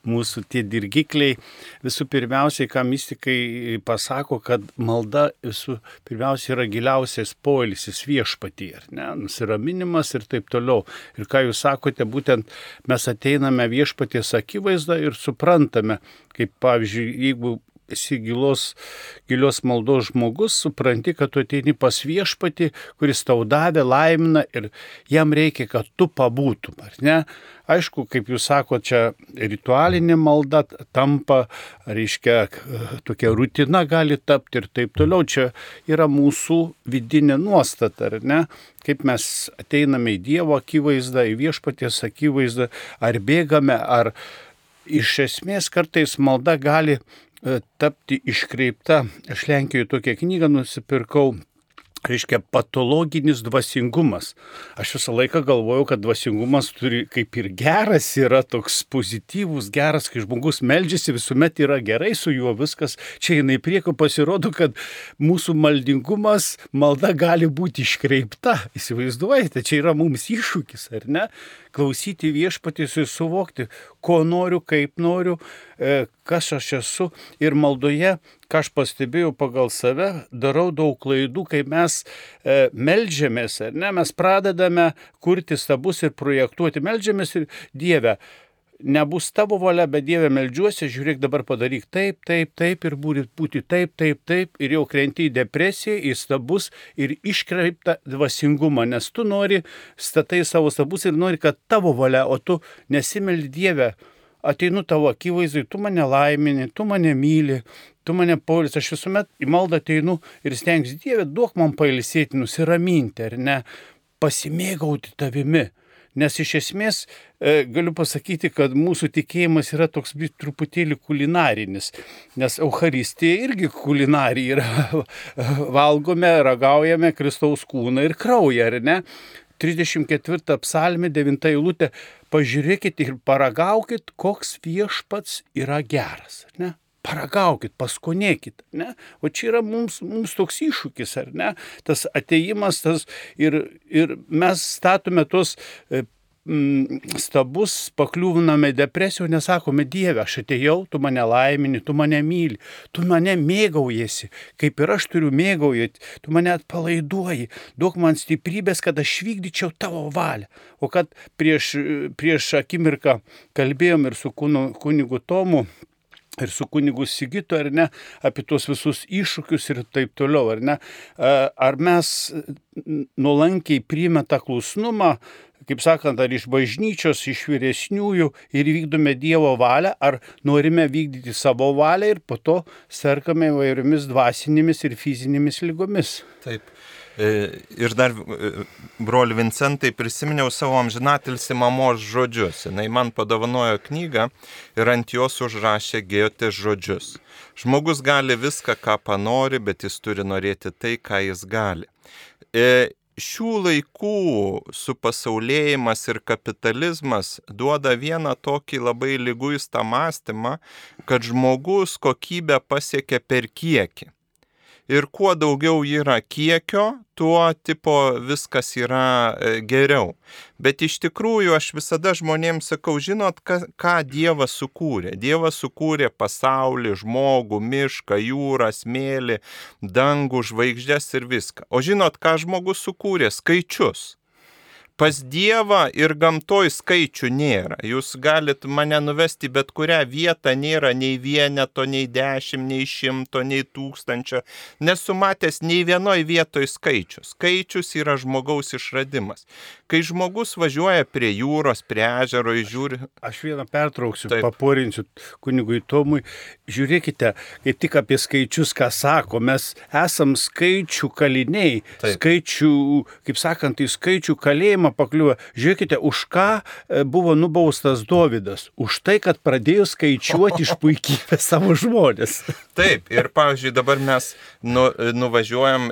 mūsų tie dirgikliai. Visų pirmiausiai, ką mystikai pasako, kad malda visų pirmiausia yra giliausias poilisis viešpatį, ar ne, nusiraminimas ir taip toliau. Ir ką jūs sakote, būtent mes ateiname viešpaties akivaizdą ir suprantame, kaip pavyzdžiui, jeigu esi gilos, gilios maldos žmogus, supranti, kad tu ateini pas viešpatį, kuris tau davė, laimina ir jam reikia, kad tu pabūtum, ar ne? Aišku, kaip jūs sakote, čia ritualinė malda tampa, reiškia, tokia rutina gali tapti ir taip toliau. Čia yra mūsų vidinė nuostata, ar ne? Kaip mes ateiname į Dievo akivaizdą, į viešpaties akivaizdą, ar bėgame, ar iš esmės kartais malda gali tapti iškreipta. Aš Lenkijoje tokią knygą nusipirkau. Reiškia patologinis dvasingumas. Aš visą laiką galvojau, kad dvasingumas turi kaip ir geras yra toks pozityvus, geras, kai žmogus meldžiasi, visuomet yra gerai su juo viskas. Čia jinai prieko pasirodo, kad mūsų maldingumas, malda gali būti iškreipta. Įsivaizduojate, čia yra mums iššūkis, ar ne? Klausyti viešpatys ir suvokti, ko noriu, kaip noriu, e, kas aš esu. Ir maldoje, ką aš pastebėjau pagal save, darau daug klaidų, kai mes e, melžiamės, ar ne, mes pradedame kurti stabus ir projektuoti, melžiamės ir Dievę. Nebus tavo valia, bet Dieve melžiuosi, žiūrėk dabar padaryk taip, taip, taip ir būti, būti taip, taip, taip ir jau krenti į depresiją, į stabus ir iškreiptą dvasingumą, nes tu nori, statai savo stabus ir nori, kad tavo valia, o tu nesimeldi Dievę ateinu tavo akivaizdai, tu mane laimini, tu mane myli, tu mane paulis, aš visuomet į maldą ateinu ir stengiuosi, Dieve, duok man pailsėti, nusiraminti, ar ne, pasimėgauti tavimi. Nes iš esmės e, galiu pasakyti, kad mūsų tikėjimas yra toks truputėlį kulinarinis, nes Euharistija irgi kulinarija yra. Valgome, ragaujame Kristaus kūną ir kraują, ar ne? 34 psalmė, 9 eilutė, pažiūrėkit ir paragaukit, koks viešpats yra geras, ar ne? Paragaukit, paskonėkit, ne? O čia yra mums, mums toks iššūkis, ar ne? Tas ateimas, tas ir, ir mes statome tos e, stabus, pakliūviname depresiją, nesakome, Dieve, aš atėjau, tu mane laimini, tu mane myli, tu mane mėgaujasi, kaip ir aš turiu mėgaujati, tu mane atpalaiduoji, duok man stiprybės, kad aš vykdyčiau tavo valią. O kad prieš, prieš akimirką kalbėjom ir su kunigu Tomu, ir su kunigu Sigitu, ar ne, apie tuos visus iššūkius ir taip toliau, ar ne. Ar mes nuolankiai priimame tą klusnumą, kaip sakant, ar iš bažnyčios, iš vyresniųjų ir vykdome Dievo valią, ar norime vykdyti savo valią ir po to serkame įvairiomis dvasinėmis ir fizinėmis lygomis. Taip. E, ir dar, e, broli Vincentai, prisiminiau savo amžinatilsi mamos žodžius. Jis man padovanojo knygą ir ant jos užrašė Gėjotės žodžius. Žmogus gali viską, ką panori, bet jis turi norėti tai, ką jis gali. E, šių laikų supasaulėjimas ir kapitalizmas duoda vieną tokį labai lyguistą mąstymą, kad žmogus kokybę pasiekia per kiekį ir kuo daugiau yra kiekio, tuo tipo viskas yra e, geriau. Bet iš tikrųjų aš visada žmonėms sakau, žinot, ką, ką Dievas sukūrė. Dievas sukūrė pasaulį, žmogų, mišką, jūrą, smėlį, dangų, žvaigždės ir viską. O žinot, ką žmogus sukūrė? Skaičius. Pas Dievą ir gamtoj skaičių nėra. Jūs galit mane nuvesti bet kurią vietą, nėra nei vieneto, nei dešimt, nei šimto, nei tūkstančio. Nesumatęs nei vienoj vietoj skaičių. Skaičius yra žmogaus išradimas. Kai žmogus važiuoja prie jūros, prie ežero, žiūri. Aš vieną pertrauksiu, Taip. paporinsiu kunigui Tomui. Žiūrėkite, kaip tik apie skaičius, ką sako, mes esam skaičių kaliniai. Taip. Skaičių, kaip sakant, į skaičių kalėjimą kalėjimą pakliuvo. Žiūrėkite, už ką e, buvo nubaustas Dovydas? Už tai, kad pradėjo skaičiuoti iš puikybės savo žmonės. Taip, ir pavyzdžiui, dabar mes nu, nuvažiuojam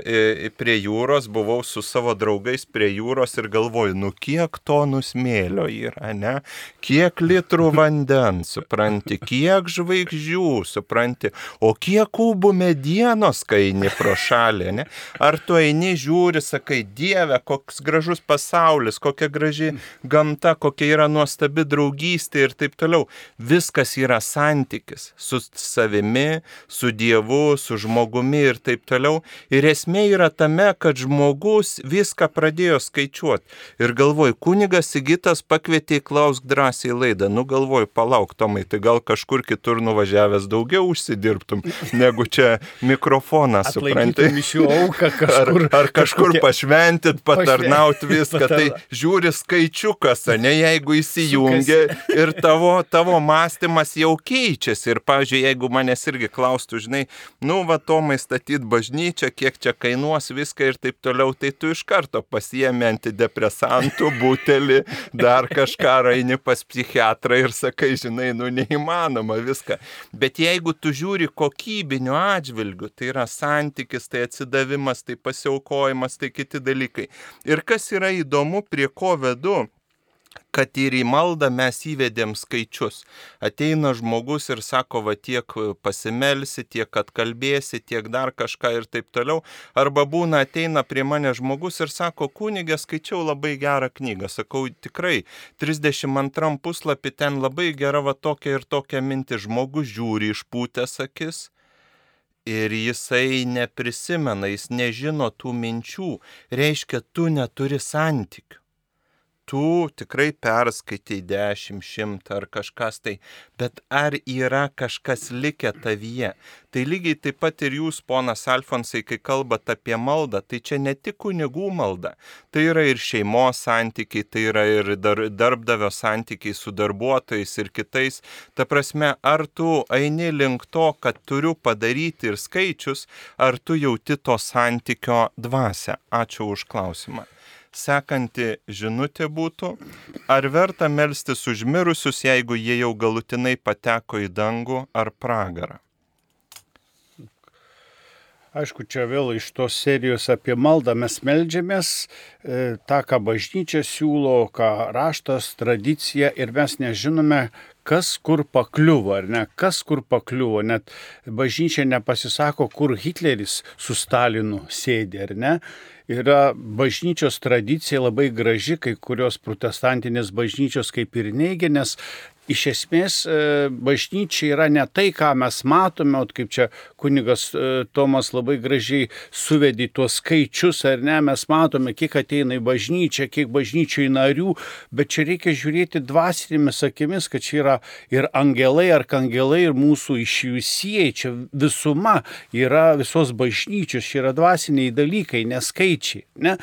prie jūros, buvau su savo draugais prie jūros ir galvoju, nu kiek tonų smėlio yra, ne? Kiek litrų vandens, supranti, kiek žvaigždžių, supranti, o kiek kubų medienos, kai eini pro šalį, ne? Ar tu eini, žiūri, sakai, Dieve, koks gražus pasaulis pasaulis, kokia graži gamta, kokia yra nuostabi draugystė ir taip toliau. Viskas yra santykis su savimi, su Dievu, su žmogumi ir taip toliau. Ir esmė yra tame, kad žmogus viską pradėjo skaičiuoti. Ir galvoj, kunigas Sigitas pakvietė į klausk drąsiai laidą. Nu galvoj, palauk, Tomai, tai gal kažkur kitur nuvažiavęs daugiau užsidirbtum, negu čia mikrofoną, supranti. Ar, ar kažkur pašventit, patarnauti viską. Tai žiūri skaičiukas, ne jeigu įsijungia ir tavo, tavo mąstymas jau keičiasi. Ir, pavyzdžiui, jeigu manęs irgi klaustų, žinai, nu, va, Tomai statyti bažnyčią, kiek čia kainuos viską ir taip toliau, tai tu iš karto pasiemi antidepresantų butelį, dar kažką raini pas psichiatrą ir sakai, žinai, nu, neįmanoma viską. Bet jeigu tu žiūri kokybiniu atžvilgiu, tai yra santykis, tai atsidavimas, tai pasiaukojimas, tai kiti dalykai. Ir kas yra įdomu, prie ko vedu, kad ir į maldą mes įvedėm skaičius. Ateina žmogus ir sako, va tiek pasimelsi, tiek atkalbėsi, tiek dar kažką ir taip toliau. Arba būna ateina prie mane žmogus ir sako, kunigė, skaičiau labai gerą knygą. Sakau, tikrai, 32 puslapį ten labai gera va tokia ir tokia mintis. Žmogus žiūri išpūtęs akis. Ir jisai neprisimena, jis nežino tų minčių, reiškia, tu neturi santykių tu tikrai perskaitai 10, 100 ar kažkas tai, bet ar yra kažkas likę tavyje? Tai lygiai taip pat ir jūs, ponas Alfonsai, kai kalbate apie maldą, tai čia ne tik kunigų malda, tai yra ir šeimos santykiai, tai yra ir dar, darbdavio santykiai su darbuotojais ir kitais. Ta prasme, ar tu eini link to, kad turiu padaryti ir skaičius, ar tu jauti to santykio dvasę? Ačiū už klausimą sekanti žinutė būtų, ar verta melstis už mirusius, jeigu jie jau galutinai pateko į dangų ar pragarą? Aišku, čia vėl iš tos serijos apie maldą mes melžiamės, e, tą, ką bažnyčia siūlo, ką raštas, tradicija ir mes nežinome, kas kur pakliuvo, ar ne, kas kur pakliuvo, net bažnyčia nepasisako, kur Hitleris su Stalinu sėdė, ar ne? Yra bažnyčios tradicija labai graži, kai kurios protestantinės bažnyčios kaip ir neigia, nes iš esmės e, bažnyčia yra ne tai, ką mes matome, o kaip čia kunigas e, Tomas labai gražiai suvedė tuos skaičius, ar ne, mes matome, kiek ateina į bažnyčią, kiek bažnyčiai narių, bet čia reikia žiūrėti dvasinėmis akimis, kad čia yra ir angelai, ar kangelai, ir mūsų išjusieji, čia visuma yra visos bažnyčios, čia yra dvasiniai dalykai, neskaičiai, ne,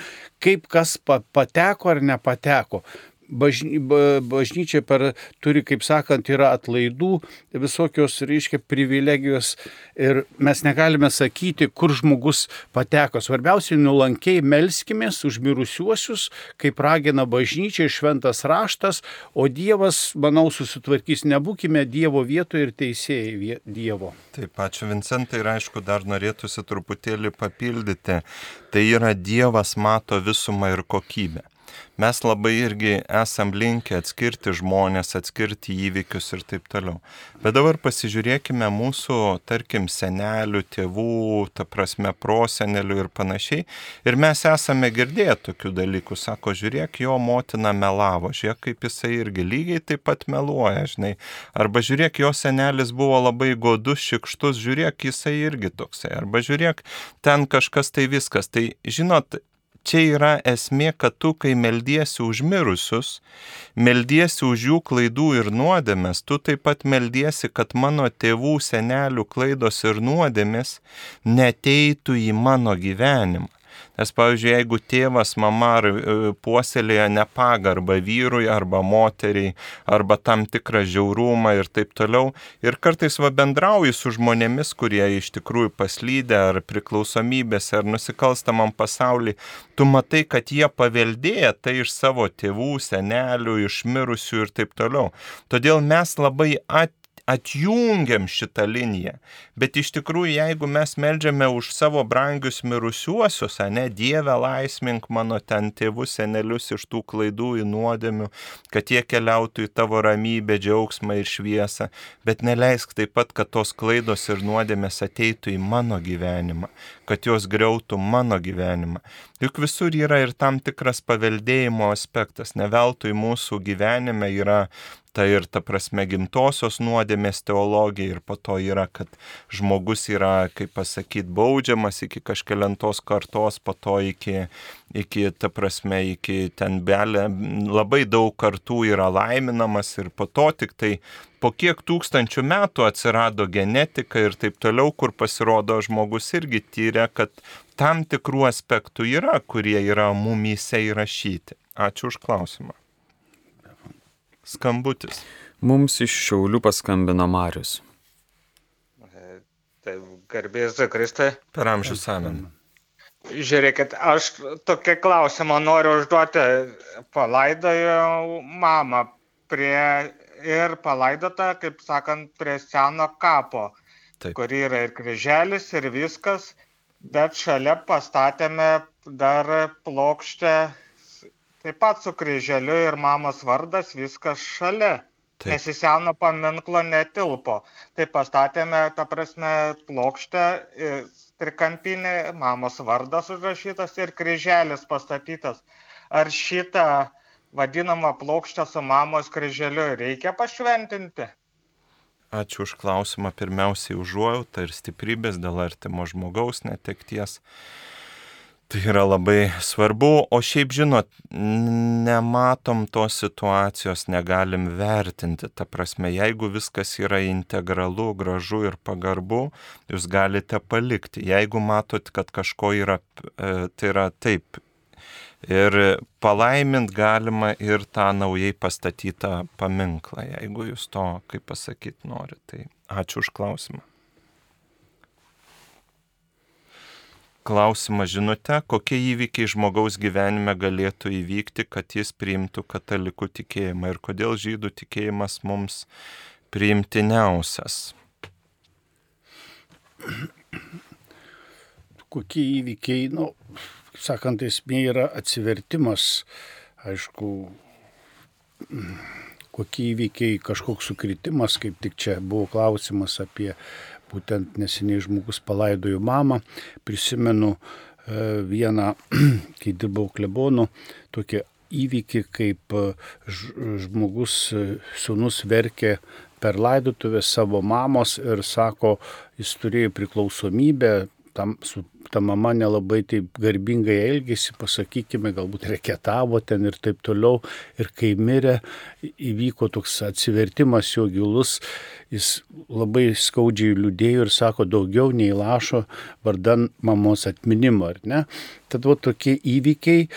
kaip kas pateko ar nepateko bažny, bažnyčia per, turi, kaip sakant, yra atlaidų, visokios, reiškia, privilegijos ir mes negalime sakyti, kur žmogus pateko. Svarbiausia, nulankiai melskimės už mirusiuosius, kaip ragina bažnyčia ir šventas raštas, o Dievas, manau, susitvarkys. Nebūkime Dievo vietoje ir teisėjai Dievo. Taip, ačiū Vincentai ir aišku, dar norėtųsi truputėlį papildyti. Tai yra Dievas mato visumą ir kokybę mes labai irgi esam linkę atskirti žmonės, atskirti įvykius ir taip toliau. Bet dabar pasižiūrėkime mūsų, tarkim, senelių, tėvų, ta prasme, prosenelių ir panašiai. Ir mes esame girdėję tokių dalykų. Sako, žiūrėk, jo motina melavo, žiūrėk, kaip jisai irgi lygiai taip pat meluoja, žinai. Arba žiūrėk, jo senelis buvo labai godus, šikštus, žiūrėk, jisai irgi toksai. Arba žiūrėk, ten kažkas tai viskas. Tai žinot, čia yra esmė, kad tu, kai meldiesi už mirusius, meldiesi už jų klaidų ir nuodėmės, tu taip pat meldiesi, kad mano tėvų, senelių klaidos ir nuodėmės neteitų į mano gyvenimą. Nes, pavyzdžiui, jeigu tėvas, mama ar e, puoselėja nepagarbą vyrui arba moteriai, arba tam tikrą žiaurumą ir taip toliau, ir kartais va bendrauji su žmonėmis, kurie iš tikrųjų paslydė ar priklausomybėse ar nusikalstamam pasaulį, tu matai, kad jie paveldėja tai iš savo tėvų, senelių, iš mirusių ir taip toliau. Todėl mes labai at atjungiam šitą liniją. Bet iš tikrųjų, jeigu mes melžiame už savo brangius mirusiuosius, ne Dieve laismink mano ten tėvus, senelius iš tų klaidų į nuodėmių, kad jie keliautų į tavo ramybę, džiaugsmą ir šviesą, bet neleisk taip pat, kad tos klaidos ir nuodėmės ateitų į mano gyvenimą, kad jos greutų mano gyvenimą. Juk visur yra ir tam tikras paveldėjimo aspektas. Neveltui mūsų gyvenime yra ta ir ta prasme gimtosios nuodėmės teologija ir po to yra, kad žmogus yra, kaip pasakyti, baudžiamas iki kažkėlentos kartos, po to iki, iki ta prasme, iki ten belė, labai daug kartų yra laiminamas ir po to tik tai po kiek tūkstančių metų atsirado genetika ir taip toliau, kur pasirodo žmogus irgi tyrė, kad tam tikrų aspektų yra, kurie yra mumyse įrašyti. Ačiū už klausimą skambutis. Mums iš Šiaulių paskambino Marius. Tai garbės Kristai. Per amžius amen. Žiūrėkit, aš tokį klausimą noriu užduoti. Palaidojau mamą prie ir palaidota, kaip sakant, prie seno kapo, Taip. kur yra ir kryželis, ir viskas, bet šalia pastatėme dar plokštę taip pat su kryželiu ir mamos vardas viskas šalia. Taip. Nes į seną paminklą netilpo. Tai pastatėme, ta prasme, plokštę, trikampinį, mamos vardas užrašytas ir kryželis pastatytas. Ar šitą vadinamą plokštę su mamos kryželiu reikia pašventinti? Ačiū už klausimą. Pirmiausiai užuojautą ir stiprybės dėl artimo žmogaus netekties. Tai yra labai svarbu, o šiaip žinot, nematom tos situacijos, negalim vertinti. Ta prasme, jeigu viskas yra integralu, gražu ir pagarbu, jūs galite palikti. Jeigu matot, kad kažko yra, e, tai yra taip. Ir palaimint galima ir tą naujai pastatytą paminklą, jeigu jūs to, kaip pasakyti, norite. Tai ačiū už klausimą. Klausimą žinutę, kokie įvykiai žmogaus gyvenime galėtų įvykti, kad jis priimtų katalikų tikėjimą ir kodėl žydų tikėjimas mums priimtiniausias. Kokie įvykiai, nu, sakant, esmė yra atsivertimas, aišku, kokie įvykiai, kažkoks sukritimas, kaip tik čia buvo klausimas apie būtent neseniai žmogus palaidojo mamą. Prisimenu e, vieną, kai dirbau klebonu, tokį įvykį, kaip e, žmogus, e, sunus verkė per laidotuvę savo mamos ir sako, jis turėjo priklausomybę, tam, su ta mama nelabai taip garbingai elgėsi, pasakykime, galbūt reketavo ten ir taip toliau. Ir kai mirė, įvyko toks atsivertimas jo gilus, jis labai skaudžiai liūdėjo ir sako, daugiau nei lašo vardan mamos atminimo, ar ne? Tad va tokie įvykiai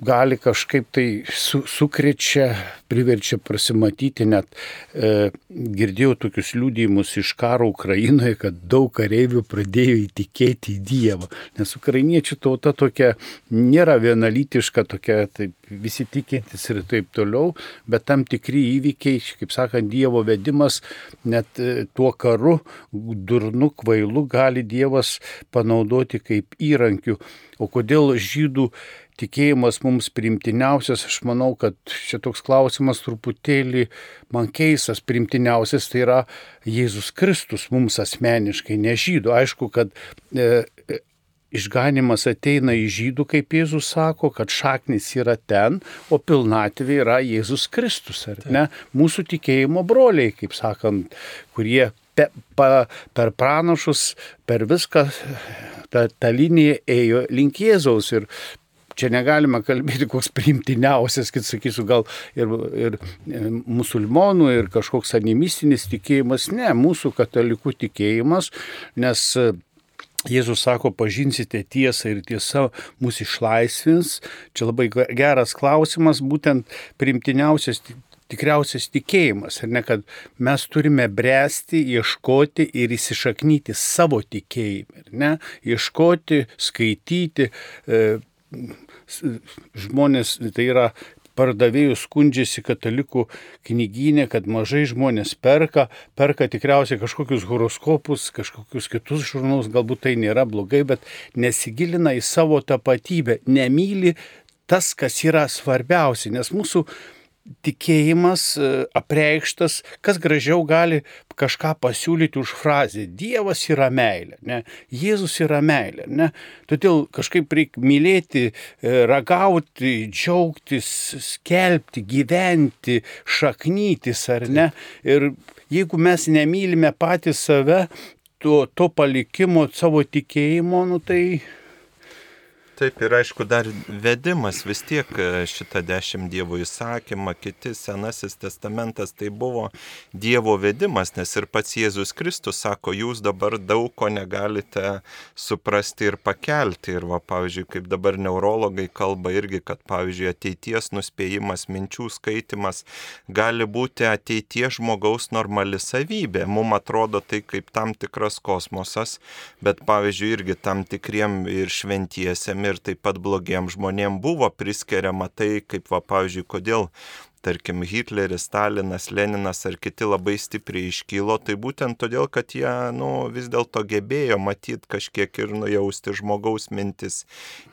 gali kažkaip tai su, sukrečia, priverčia prasimatyti, net e, girdėjau tokius liūdėjimus iš karo Ukrainoje, kad daug kareivių pradėjo įtikėti į Dievą, nes ukrainiečių tauta tokia nėra vienalytiška, tokia taip, visi tikintis ir taip toliau, bet tam tikri įvykiai, kaip sakant, Dievo vedimas, net e, tuo karu, durnu, kvailu gali Dievas panaudoti kaip įrankių. O kodėl žydų tikėjimas mums primtiniausias, aš manau, kad čia toks klausimas truputėlį man keistas, primtiniausias tai yra Jėzus Kristus mums asmeniškai, ne žydų. Aišku, kad e, e, išganimas ateina į žydų, kaip Jėzus sako, kad šaknis yra ten, o pilnatvė yra Jėzus Kristus, ar ne? Mūsų tikėjimo broliai, kaip sakant, kurie pe, pa, per pranašus, per viską ta, ta linija ėjo link Jėzaus ir čia negalima kalbėti koks primtiniausias, kad sakysiu, gal ir, ir e, musulmonų, ir kažkoks animistinis tikėjimas. Ne, mūsų katalikų tikėjimas, nes e, Jėzus sako, pažinsite tiesą ir tiesa mus išlaisvins. Čia labai geras klausimas, būtent primtiniausias tikriausias tikėjimas, ar ne, kad mes turime bręsti, ieškoti ir įsišaknyti savo tikėjimą, ne, ieškoti, skaityti, e, žmonės, tai yra pardavėjų skundžiasi katalikų knyginė, kad mažai žmonės perka, perka tikriausiai kažkokius horoskopus, kažkokius kitus žurnalus, galbūt tai nėra blogai, bet nesigilina į savo tapatybę, nemyli tas, kas yra svarbiausia, nes mūsų tikėjimas e, apreikštas, kas gražiau gali kažką pasiūlyti už frazę. Dievas yra meilė, ne? Jėzus yra meilė. Ne? Todėl kažkaip reikia mylėti, e, ragauti, džiaugtis, skelbti, gyventi, šaknytis ar ne. Ir jeigu mes nemylime patys save, to, to palikimo, savo tikėjimo, nu tai Taip ir aišku, dar vedimas vis tiek e, šitą dešimt Dievo įsakymą, kiti Senasis testamentas tai buvo Dievo vedimas, nes ir pats Jėzus Kristus sako, jūs dabar daug ko negalite suprasti ir pakelti. Ir, va, pavyzdžiui, kaip dabar neurologai kalba irgi, kad, pavyzdžiui, ateities nuspėjimas, minčių skaitimas gali būti ateities žmogaus normali savybė. Mums atrodo tai kaip tam tikras kosmosas, bet, pavyzdžiui, irgi tam tikriem ir šventiesiem ir taip pat blogiem žmonėm buvo priskiriama tai, kaip, va, pavyzdžiui, kodėl tarkim, Hitleris, Stalinas, Leninas ar kiti labai stipriai iškylo, tai būtent todėl, kad jie nu, vis dėlto gebėjo matyti kažkiek ir nujausti žmogaus mintis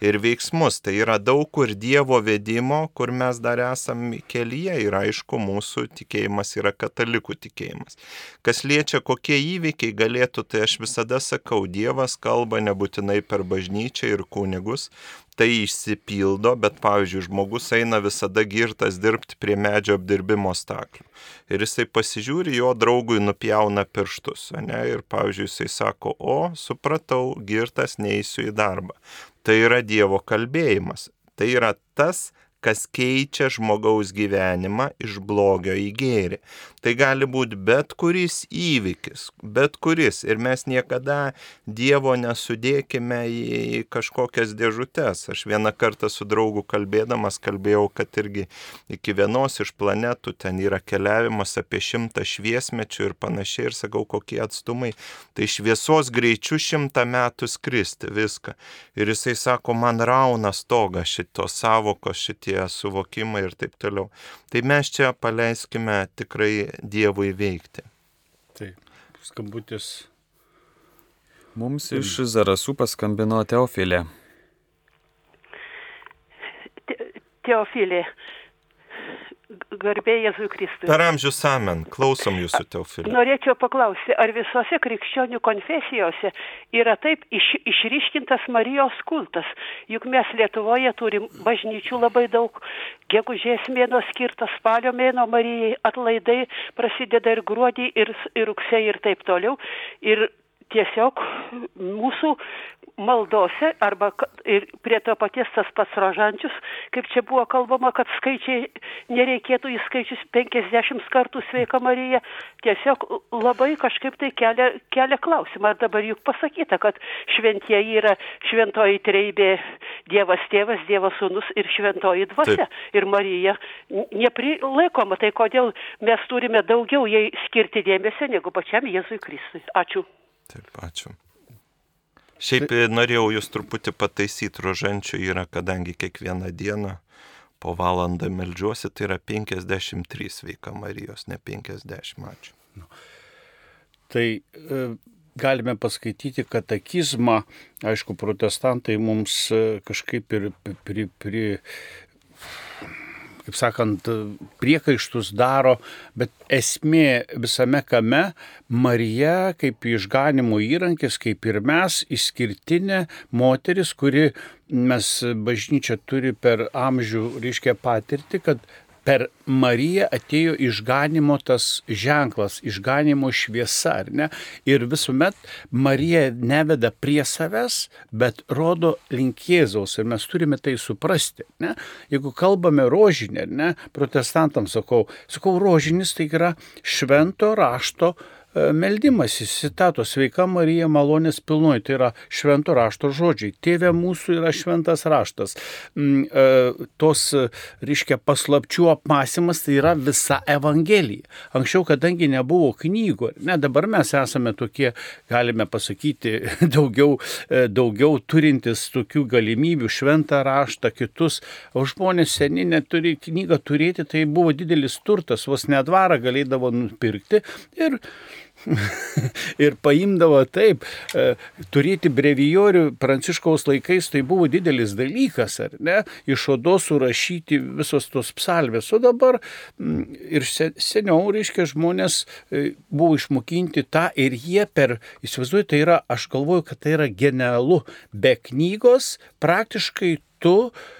ir veiksmus. Tai yra daug kur Dievo vedimo, kur mes dar esam kelyje ir aišku, mūsų tikėjimas yra katalikų tikėjimas. Kas liečia, kokie įvykiai galėtų, tai aš visada sakau, Dievas kalba nebūtinai per bažnyčią ir kunigus, tai išsipildo, bet pavyzdžiui, žmogus eina visada girtas dirbti prie medžio apdirbimo staklių. Ir jisai pasižiūri, jo draugui nupjauna pirštus, ne? Ir pavyzdžiui, jisai sako, o, supratau, girtas neįsiu į darbą. Tai yra Dievo kalbėjimas. Tai yra tas, kas keičia žmogaus gyvenimą iš blogio į gėrį. Tai gali būti bet kuris įvykis, bet kuris. Ir mes niekada Dievo nesudėkime į kažkokias dėžutes. Aš vieną kartą su draugu kalbėdamas kalbėjau, kad irgi iki vienos iš planetų ten yra keliavimas apie šimtą šviesmečių ir panašiai. Ir sakau, kokie atstumai. Tai šviesos greičiu šimtą metų skristi viską. Ir jisai sako, man rauna stoga šitos savokos, šitie suvokimai ir taip toliau. Tai mes čia paleiskime tikrai Dievui veikti. Taip, skambutis. Mums iš Zarasų paskambino Teofilė. Teofilė, garbė Jėzui Kristui. Per amžius amen. Klausom jūsų, Teofilė. Norėčiau paklausti, ar visose krikščionių konfesijose yra taip iš, išryškintas Marijos kultas? Juk mes Lietuvoje turim bažnyčių labai daug, gegužės mėno skirtas, spalio mėno Marijai, atlaidai prasideda ir gruodį, ir, ir rugsėjai, ir taip toliau. Ir tiesiog mūsų maldose arba ir prie to paties tas pats rožančius, kaip čia buvo kalbama, kad skaičiai nereikėtų į skaičius 50 kartų sveika Marija, tiesiog labai kažkaip tai kelia, kelia klausimą. Ar dabar juk pasakyta, kad šventieji yra šventoji treibė Dievas tėvas, Dievas sūnus ir šventoji dvasia. Taip. Ir Marija neprilaikoma, tai kodėl mes turime daugiau jai skirti dėmesio negu pačiam Jėzui Kristui. Ačiū. Taip, ačiū. Šiaip tai... norėjau jūs truputį pataisyti, rožančių yra, kadangi kiekvieną dieną po valandą melžiuosi, tai yra 53 sveika Marijos, ne 50, ačiū. Nu. Tai e, galime paskaityti katekizmą, aišku, protestantai mums e, kažkaip ir pri, pri, pri, kaip sakant, priekaištus daro, bet esmė visame kame Marija kaip išganimo įrankis, kaip ir mes, išskirtinė moteris, kuri mes bažnyčia turi per amžių, reiškia patirti, kad per Mariją atėjo išganimo tas ženklas, išganimo šviesa, ar ne? Ir visuomet Marija neveda prie savęs, bet rodo link Jėzaus ir mes turime tai suprasti. Ne? Jeigu kalbame rožinę, ne, protestantams sakau, sakau, rožinis tai yra švento rašto E, meldimasis, citatos, sveika Marija malonės pilnoji, tai yra švento rašto žodžiai. Tėve mūsų yra šventas raštas. Mm, e, tos, reiškia, paslapčių apmąstymas tai yra visa Evangelija. Anksčiau, kadangi nebuvo knygų, ne, dabar mes esame tokie, galime pasakyti, daugiau, e, daugiau turintis tokių galimybių, šventą raštą, kitus, o žmonės seni neturi knygą turėti, tai buvo didelis turtas, vos nedvarą galėdavo nupirkti ir ir paimdavo taip, e, turėti brevijorių pranciškaus laikais tai buvo didelis dalykas, ar ne, iš odos surašyti visos tos psalvės, o dabar ir seniau, reiškia, žmonės e, buvo išmokinti tą ir jie per, įsivaizduoju, tai yra, aš galvoju, kad tai yra genialu, be knygos praktiškai tu e,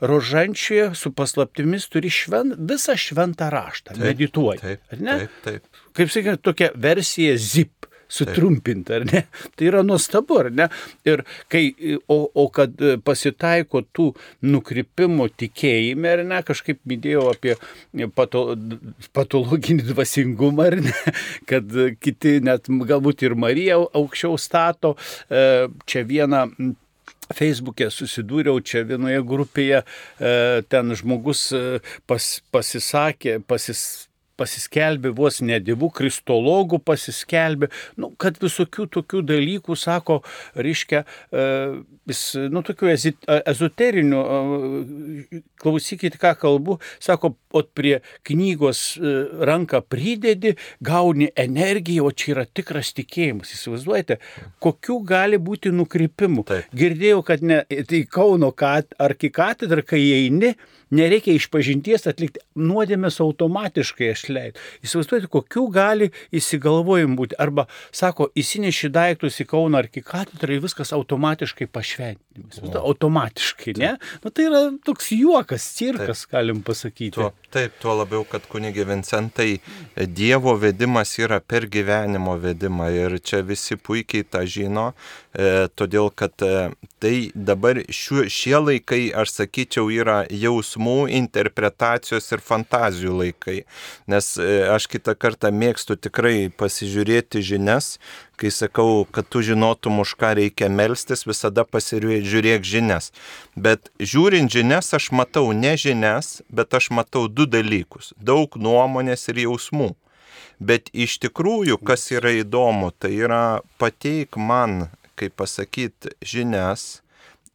rožančioje su paslaptimis turi švent, visą šventą raštą, taip, medituoji. Taip, taip, taip kaip sakyti, tokia versija zip sutrumpinta, ar ne? Tai yra nuostabu, ar ne? Ir kai, o, o kad pasitaiko tų nukrypimų tikėjime, ar ne, kažkaip minėjau apie pato, patologinį dvasingumą, ar ne, kad kiti net galbūt ir Marija aukščiau stato, e, čia vieną Facebook'e susidūriau čia vienoje grupėje, e, ten žmogus e, pas, pasisakė, pasis, pasiskelbė vos ne dievų, kristologų pasiskelbė, nu, kad visokių tokių dalykų, sako, reiškia, e, vis, nu, tokių ezoterinių, e, klausykit, ką kalbu, sako, o prie knygos e, ranką pridedi, gauni energiją, o čia yra tikras tikėjimas. Įsivaizduojate, kokių gali būti nukrypimų. Taip. Girdėjau, kad ne, tai Kauno arkikatedra, kai eini, nereikia išpažinties atlikti, nuodėmės automatiškai aš leidžiu. Įsivaizduojate, kokių gali įsigalvojimų būti. Arba, sako, įsineši daiktus į Kauną ar katedrą ir viskas automatiškai pašventinimas. O. Automatiškai, ne? Nu, tai yra toks juokas, cirkas, taip. galim pasakyti. Tuo, taip, tuo labiau, kad kunigė Vincentai, Dievo vedimas yra per gyvenimo vedimą ir čia visi puikiai tą žino, e, todėl kad e, tai dabar šiuo, šie laikai, aš sakyčiau, yra jausmų jausmų, interpretacijos ir fantazijų laikai. Nes e, aš kitą kartą mėgstu tikrai pasižiūrėti žinias, kai sakau, kad tu žinotum, už ką reikia melstis, visada pasižiūrėk žinias. Bet žiūrint žinias, aš matau ne žinias, bet aš matau du dalykus - daug nuomonės ir jausmų. Bet iš tikrųjų, kas yra įdomu, tai yra pateik man, kaip pasakyti, žinias,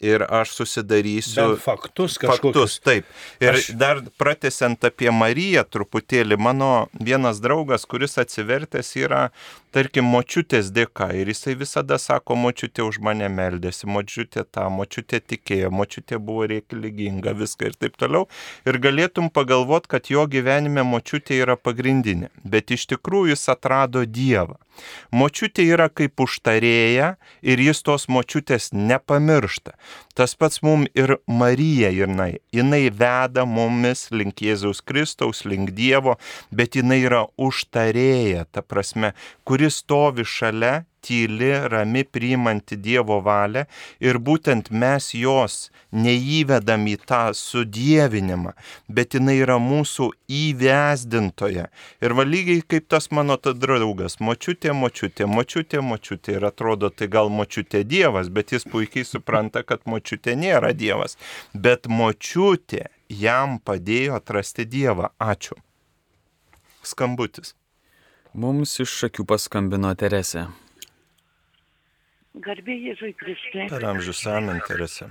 ir aš susidarysiu Bent faktus kažkokius. Faktus, taip. Ir aš... dar pratesiant apie Mariją truputėlį, mano vienas draugas, kuris atsivertęs yra tarkim, močiutės dėka. Ir jisai visada sako, močiutė už mane meldėsi, močiutė tą, močiutė tikėjo, močiutė buvo reikalinga, viską ir taip toliau. Ir galėtum pagalvoti, kad jo gyvenime močiutė yra pagrindinė. Bet iš tikrųjų jis atrado Dievą. Močiutė yra kaip užtarėja ir jis tos močiutės nepamiršta. Tas pats mum ir Marija jinai. Jinai veda mumis link Jėzaus Kristaus, link Dievo, bet jinai yra užtarėja, ta prasme, kuris stovi šalia tyli, rami, priimanti Dievo valią ir būtent mes jos neįvedam į tą sudėvinimą, bet jinai yra mūsų įvesdintoje. Ir valygiai kaip tas mano ta draugas, močiutė, močiutė, močiutė, močiutė. Ir atrodo, tai gal močiutė Dievas, bet jis puikiai supranta, kad močiutė nėra Dievas. Bet močiutė jam padėjo atrasti Dievą. Ačiū. Skambutis. Mums iš šakių paskambino Teresė. Garbė Jėzui Kristui. Per amžius amen, Teresė.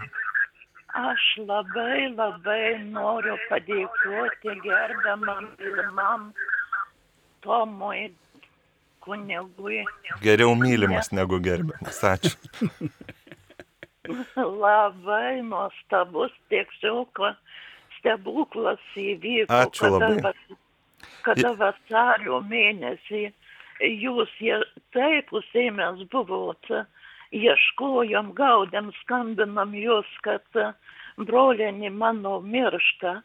Aš labai labai noriu padėkoti gerbiamam mylimam Tomui kunigui. Geriau mylimas negu gerbiamas. Ačiū. Labai nuostabus tiesiog stebuklas įvyko. Ačiū labai. Kada, vas- kada vasario mėnesį jūs jie taip užsėmęs buvot, ieškojom, gaudėm, skambinam jūs, kad brolienį mano miršta.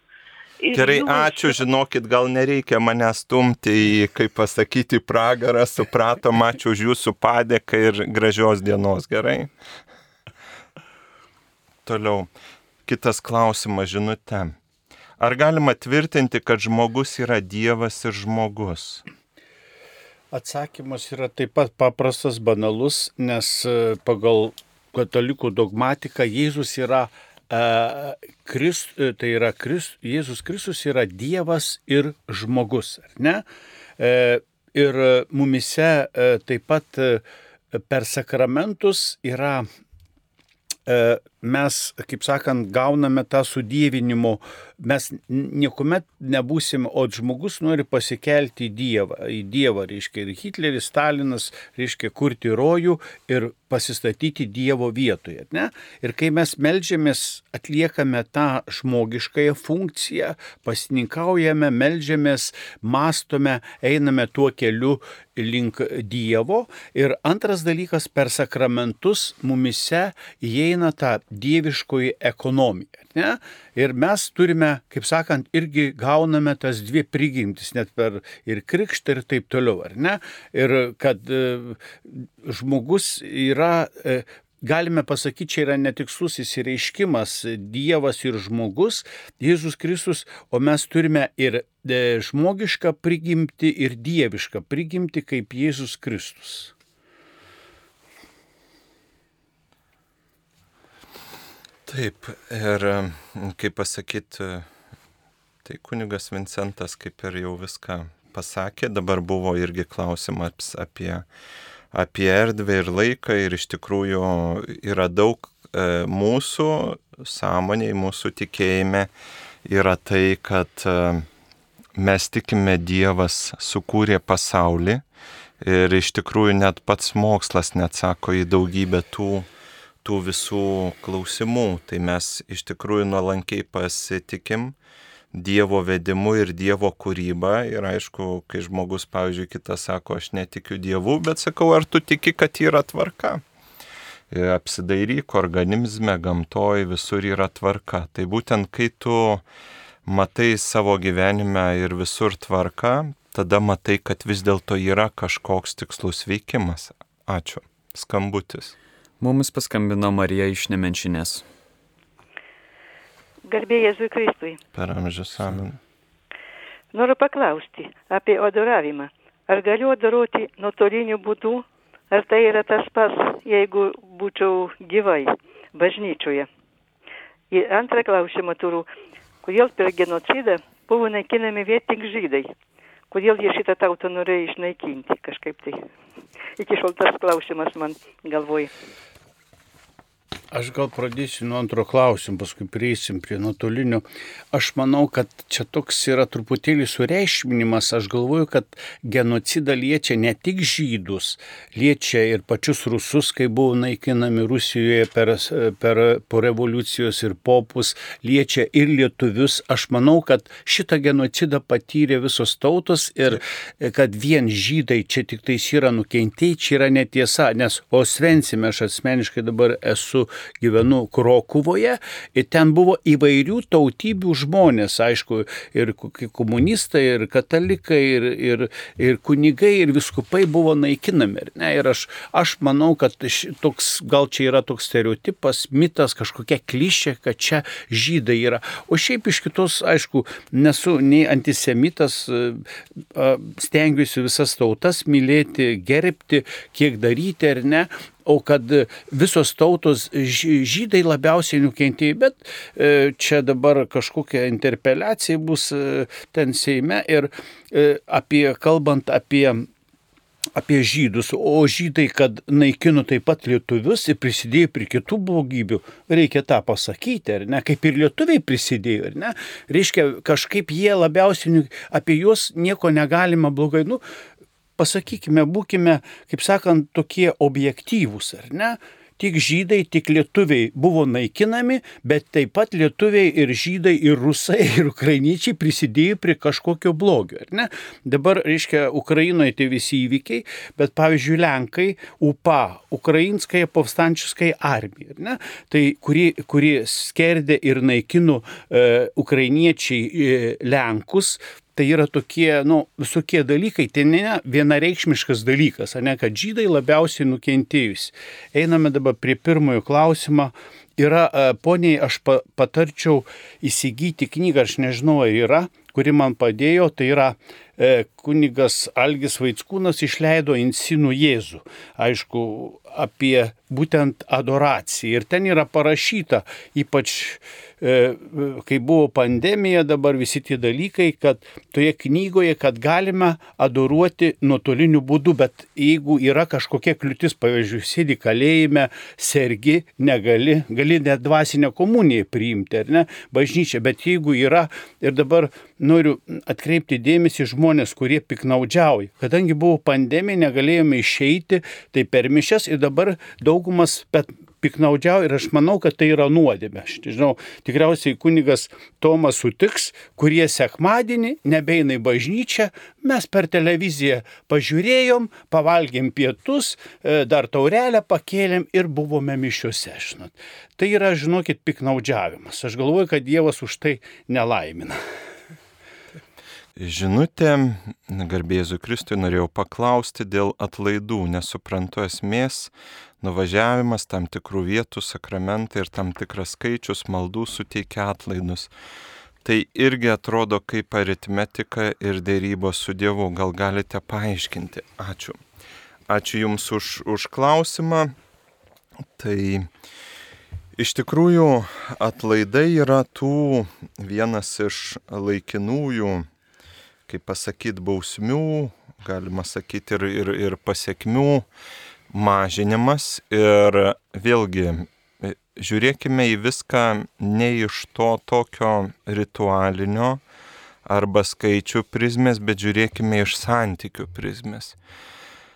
Ir Gerai, jūs- ačiū, žinokit, gal nereikia mane stumti į, kaip pasakyti, pragarą, supratom, ačiū už jūsų padėką ir gražios dienos, gerai? Toliau, kitas klausimas žinutė. Ar galima tvirtinti, kad žmogus yra Dievas ir žmogus? Atsakymas yra taip pat paprastas, banalus, nes e, pagal katalikų dogmatiką Jėzus yra, e, Krist, e, tai yra Krist, Jėzus Kristus yra Dievas ir žmogus, ar ne? E, ir mumise e, taip pat e, per sakramentus yra e, mes, kaip sakant, gauname tą sudėvinimo, mes niekuomet nebūsim, o žmogus nori pasikelti į Dievą, į Dievą, reiškia, ir Hitleris, Stalinas, reiškia, kurti rojų ir pasistatyti Dievo vietoje. Ne? Ir kai mes melžiamės, atliekame tą žmogiškąją funkciją, pasininkaujame, melžiamės, mastome, einame tuo keliu link Dievo. Ir antras dalykas, per sakramentus mumise įeina ta dieviškoji ekonomija. Ne? Ir mes turime, kaip sakant, irgi gauname tas dvi prigimtis, net per ir krikštą ir taip toliau, ar ne? Ir kad e, žmogus yra, e, galime pasakyti, čia yra netikslus įsireiškimas Dievas ir žmogus, Jėzus Kristus, o mes turime ir e, žmogišką prigimti ir dievišką prigimti kaip Jėzus Kristus. Taip, ir kaip pasakyti, tai kunigas Vincentas kaip ir jau viską pasakė, dabar buvo irgi klausimas apie, apie erdvę ir laiką ir iš tikrųjų yra daug e, mūsų sąmoniai, mūsų tikėjime yra tai, kad e, mes tikime Dievas sukūrė pasaulį ir iš tikrųjų net pats mokslas neatsako į daugybę tų tų visų klausimų. Tai mes iš tikrųjų nuolankiai pasitikim Dievo vedimu ir Dievo kūryba. Ir aišku, kai žmogus, pavyzdžiui, kitas sako, aš netikiu Dievu, bet sakau, ar tu tiki, kad yra tvarka? Ir apsidairyk organizme, gamtoj, visur yra tvarka. Tai būtent kai tu matai savo gyvenime ir visur tvarka, tada matai, kad vis dėlto yra kažkoks tikslus veikimas. Ačiū. Skambutis. Mums paskambino Marija iš Nemenšinės. Garbė Jėzui Kristui. Per amžius amen. Noriu paklausti apie adoravimą. Ar galiu adoroti nuotoliniu būdu, ar tai yra tas pats, jeigu būčiau gyvai bažnyčioje? Ir antrą klausimą turiu. Kodėl per genocidą buvo naikinami vien tik žydai? Kodėl jie šitą tautą norėjo išnaikinti kažkaip tai? Iki šiol tas klausimas man galvoj. Aš gal pradėsiu nuo antro klausimo, paskui prieisim prie nuotolinio. Aš manau, kad čia toks yra truputėlį sureišminimas. Aš galvoju, kad genocidą liečia ne tik žydus, liečia ir pačius rusus, kai buvo naikinami Rusijoje per, per, po revoliucijos ir popus, liečia ir lietuvius. Aš manau, kad šitą genocidą patyrė visos tautos ir kad vien žydai čia tik tais yra nukentėjai, čia yra netiesa, nes Osvensime aš asmeniškai dabar esu gyvenu Krokuvoje ir ten buvo įvairių tautybių žmonės, aišku, ir komunistai, ir katalikai, ir, ir, ir kunigai, ir viskupai buvo naikinami. Ne? Ir aš, aš manau, kad toks, gal čia yra toks stereotipas, mitas, kažkokia klišė, kad čia žydai yra. O šiaip iš kitos, aišku, nesu nei antisemitas, stengiuosi visas tautas mylėti, gerbti, kiek daryti ar ne, o kad visos tautos žydai labiausiai nukentėjo, bet e, čia dabar kažkokia interpeliacija bus e, ten Seime ir e, apie, kalbant apie apie žydus, o žydai, kad naikino taip pat lietuvius ir prisidėjo prie kitų blogybių, reikia tą pasakyti, ar ne, kaip ir lietuviai prisidėjo, ar ne, reiškia, kažkaip jie labiausiai, apie juos nieko negalima blogai, nu, pasakykime, būkime, kaip sakant, tokie objektyvūs, ar ne? Tik žydai, tik lietuviai buvo naikinami, bet taip pat lietuviai ir žydai, ir rusai, ir ukrainiečiai prisidėjo prie kažkokio blogio. Dabar, reiškia, Ukrainoje tai visi įvykiai, bet pavyzdžiui, Lenkai, UPA, Ukrainskąją povstančiuskai armiją, ne? tai kuri, kuri skerdė ir naikino e, ukrainiečiai e, Lenkus, tai yra tokie, nu, visokie dalykai, tai ne vienareikšmiškas dalykas, ne, kad žydai labiausiai nukentėjus. Einame dabar prie pirmojo klausimo. Yra, e, poniai, aš patarčiau įsigyti knygą, aš nežinau, ar yra, kuri man padėjo, tai yra e, kunigas Algis Vaitskūnas išleido Insinų Jėzų. Aišku, apie būtent adoraciją. Ir ten yra parašyta, ypač E, kai buvo pandemija, dabar visi tie dalykai, kad toje knygoje, kad galime adoruoti nuotoliniu būdu, bet jeigu yra kažkokia kliūtis, pavyzdžiui, sėdi kalėjime, sergi, negali, gali net dvasinę komuniją priimti, ar ne, bažnyčia, bet jeigu yra, ir dabar noriu atkreipti dėmesį žmonės, kurie piknaudžiauja, kadangi buvo pandemija, negalėjome išeiti, tai per mišes ir dabar daugumas, bet piknaudžiauja ir aš manau, kad tai yra nuodėmė. Aš nežinau, tikriausiai kunigas Tomas sutiks, kurie sekmadienį nebeina į bažnyčią, mes per televiziją pažiūrėjom, pavalgėm pietus, e, dar taurelę pakėlėm ir buvome mišiuose. Žinot. Tai yra, žinokit, piknaudžiavimas. Aš galvoju, kad Dievas už tai nelaimina. Žinutė, garbėzu Kristui, norėjau paklausti dėl atlaidų, nesuprantu esmės, nuvažiavimas tam tikrų vietų, sakramentai ir tam tikras skaičius maldų suteikia atlaidus. Tai irgi atrodo kaip aritmetika ir dėrybos su Dievu. Gal galite paaiškinti? Ačiū. Ačiū Jums už, už klausimą. Tai iš tikrųjų atlaidai yra tų vienas iš laikinųjų, kaip pasakyti, bausmių, galima sakyti, ir, ir, ir pasiekmių mažinimas ir vėlgi žiūrėkime į viską ne iš to tokio ritualinio arba skaičių prizmės, bet žiūrėkime iš santykių prizmės.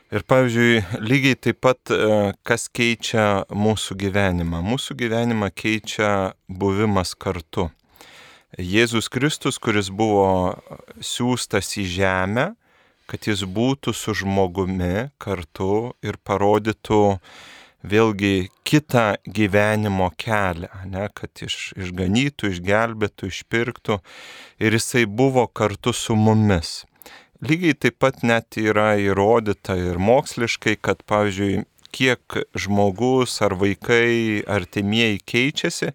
Ir pavyzdžiui, lygiai taip pat, e, kas keičia mūsų gyvenimą. Mūsų gyvenimą keičia buvimas kartu. Jėzus Kristus, kuris buvo siūstas į žemę, kad jis būtų su žmogumi kartu ir parodytų vėlgi kitą gyvenimo kelią, ne, kad iš, išganytų, išgelbėtų, išpirktų ir jisai buvo kartu su mumis. Lygiai taip pat net yra įrodyta ir moksliškai, kad, pavyzdžiui, kiek žmogus ar vaikai artimieji keičiasi,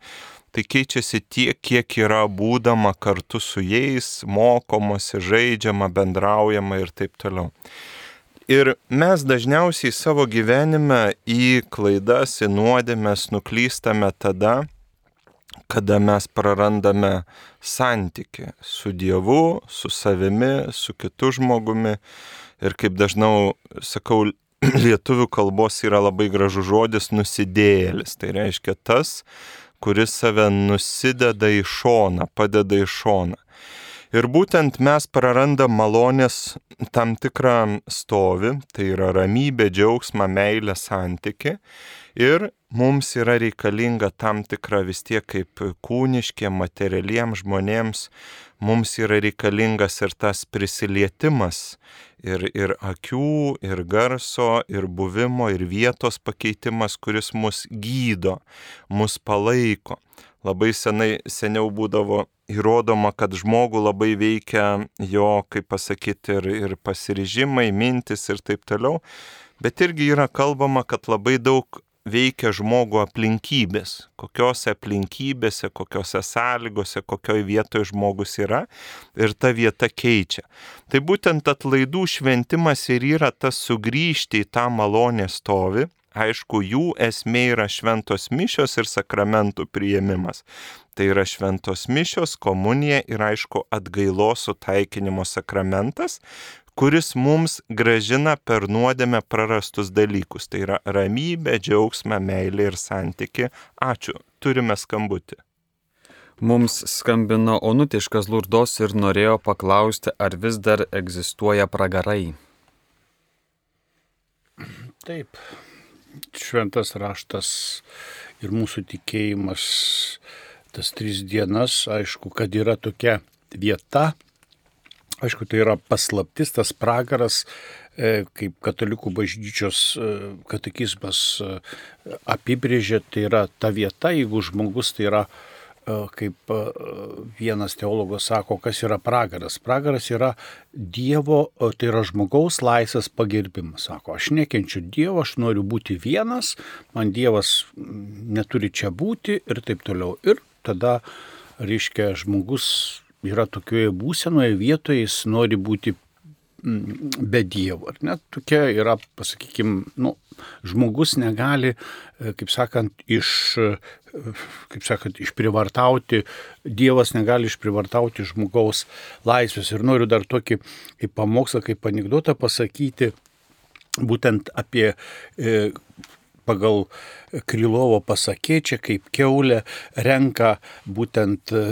tai keičiasi tiek, kiek yra būdama kartu su jais, mokomasi, žaidžiama, bendraujama ir taip toliau. Ir mes dažniausiai savo gyvenime į klaidas, į nuodėmės nuklystame tada, kada mes prarandame santyki su Dievu, su savimi, su kitu žmogumi. Ir kaip dažnau sakau, lietuvių kalbos yra labai gražus žodis nusidėjėlis. Tai reiškia tas, kuris save nusideda į šoną, padeda į šoną. Ir būtent mes prarandam malonės tam tikrą stovį, tai yra ramybė, džiaugsmą, meilę, santyki. Ir mums yra reikalinga tam tikra vis tiek kaip kūniškiem, materialiems žmonėms, mums yra reikalingas ir tas prisilietimas, ir, ir akių, ir garso, ir buvimo, ir vietos pakeitimas, kuris mus gydo, mus palaiko. Labai senai, seniau būdavo įrodoma, kad žmogų labai veikia jo, kaip pasakyti, ir, ir pasiryžimai, mintis ir taip toliau. Bet irgi yra kalbama, kad labai daug veikia žmogų aplinkybės, kokiose aplinkybėse, kokiose sąlygose, kokioje vietoje žmogus yra ir ta vieta keičia. Tai būtent atlaidų šventimas ir yra tas sugrįžti į tą malonę stovi. Aišku, jų esmė yra šventos mišios ir sakramentų prieimimas. Tai yra šventos mišios, komunija ir aišku atgailos sutaikinimo sakramentas, kuris mums gražina per nuodėmę prarastus dalykus. Tai yra ramybė, džiaugsmą, meilė ir santyki. Ačiū, turime skambutį. Mums skambino Onutiškas Lurdos ir norėjo paklausti, ar vis dar egzistuoja pragarai. Taip, šventas raštas ir mūsų tikėjimas tas tris dienas, aišku, kad yra tokia vieta, aišku, tai yra paslaptis, tas pragaras, e, kaip katalikų bažnyčios e, katekizmas e, apibrėžė, tai yra ta vieta, jeigu žmogus tai yra kaip vienas teologas sako, kas yra pragaras. Pragaras yra Dievo, tai yra žmogaus laisvės pagerbimas. Sako, aš nekenčiu Dievo, aš noriu būti vienas, man Dievas neturi čia būti ir taip toliau. Ir tada, reiškia, žmogus yra tokioje būsenoje vietoje, jis nori būti mm, be Dievo. Ar ne? Tokia yra, pasakykime, nu, žmogus negali, e, kaip sakant, iš, e, kaip sakant, išprivartauti, Dievas negali išprivartauti žmogaus laisvės. Ir noriu dar tokį kaip pamokslą, kaip anegdotą pasakyti, būtent apie e, pagal Krylovo pasakė, čia kaip keulė renka būtent e,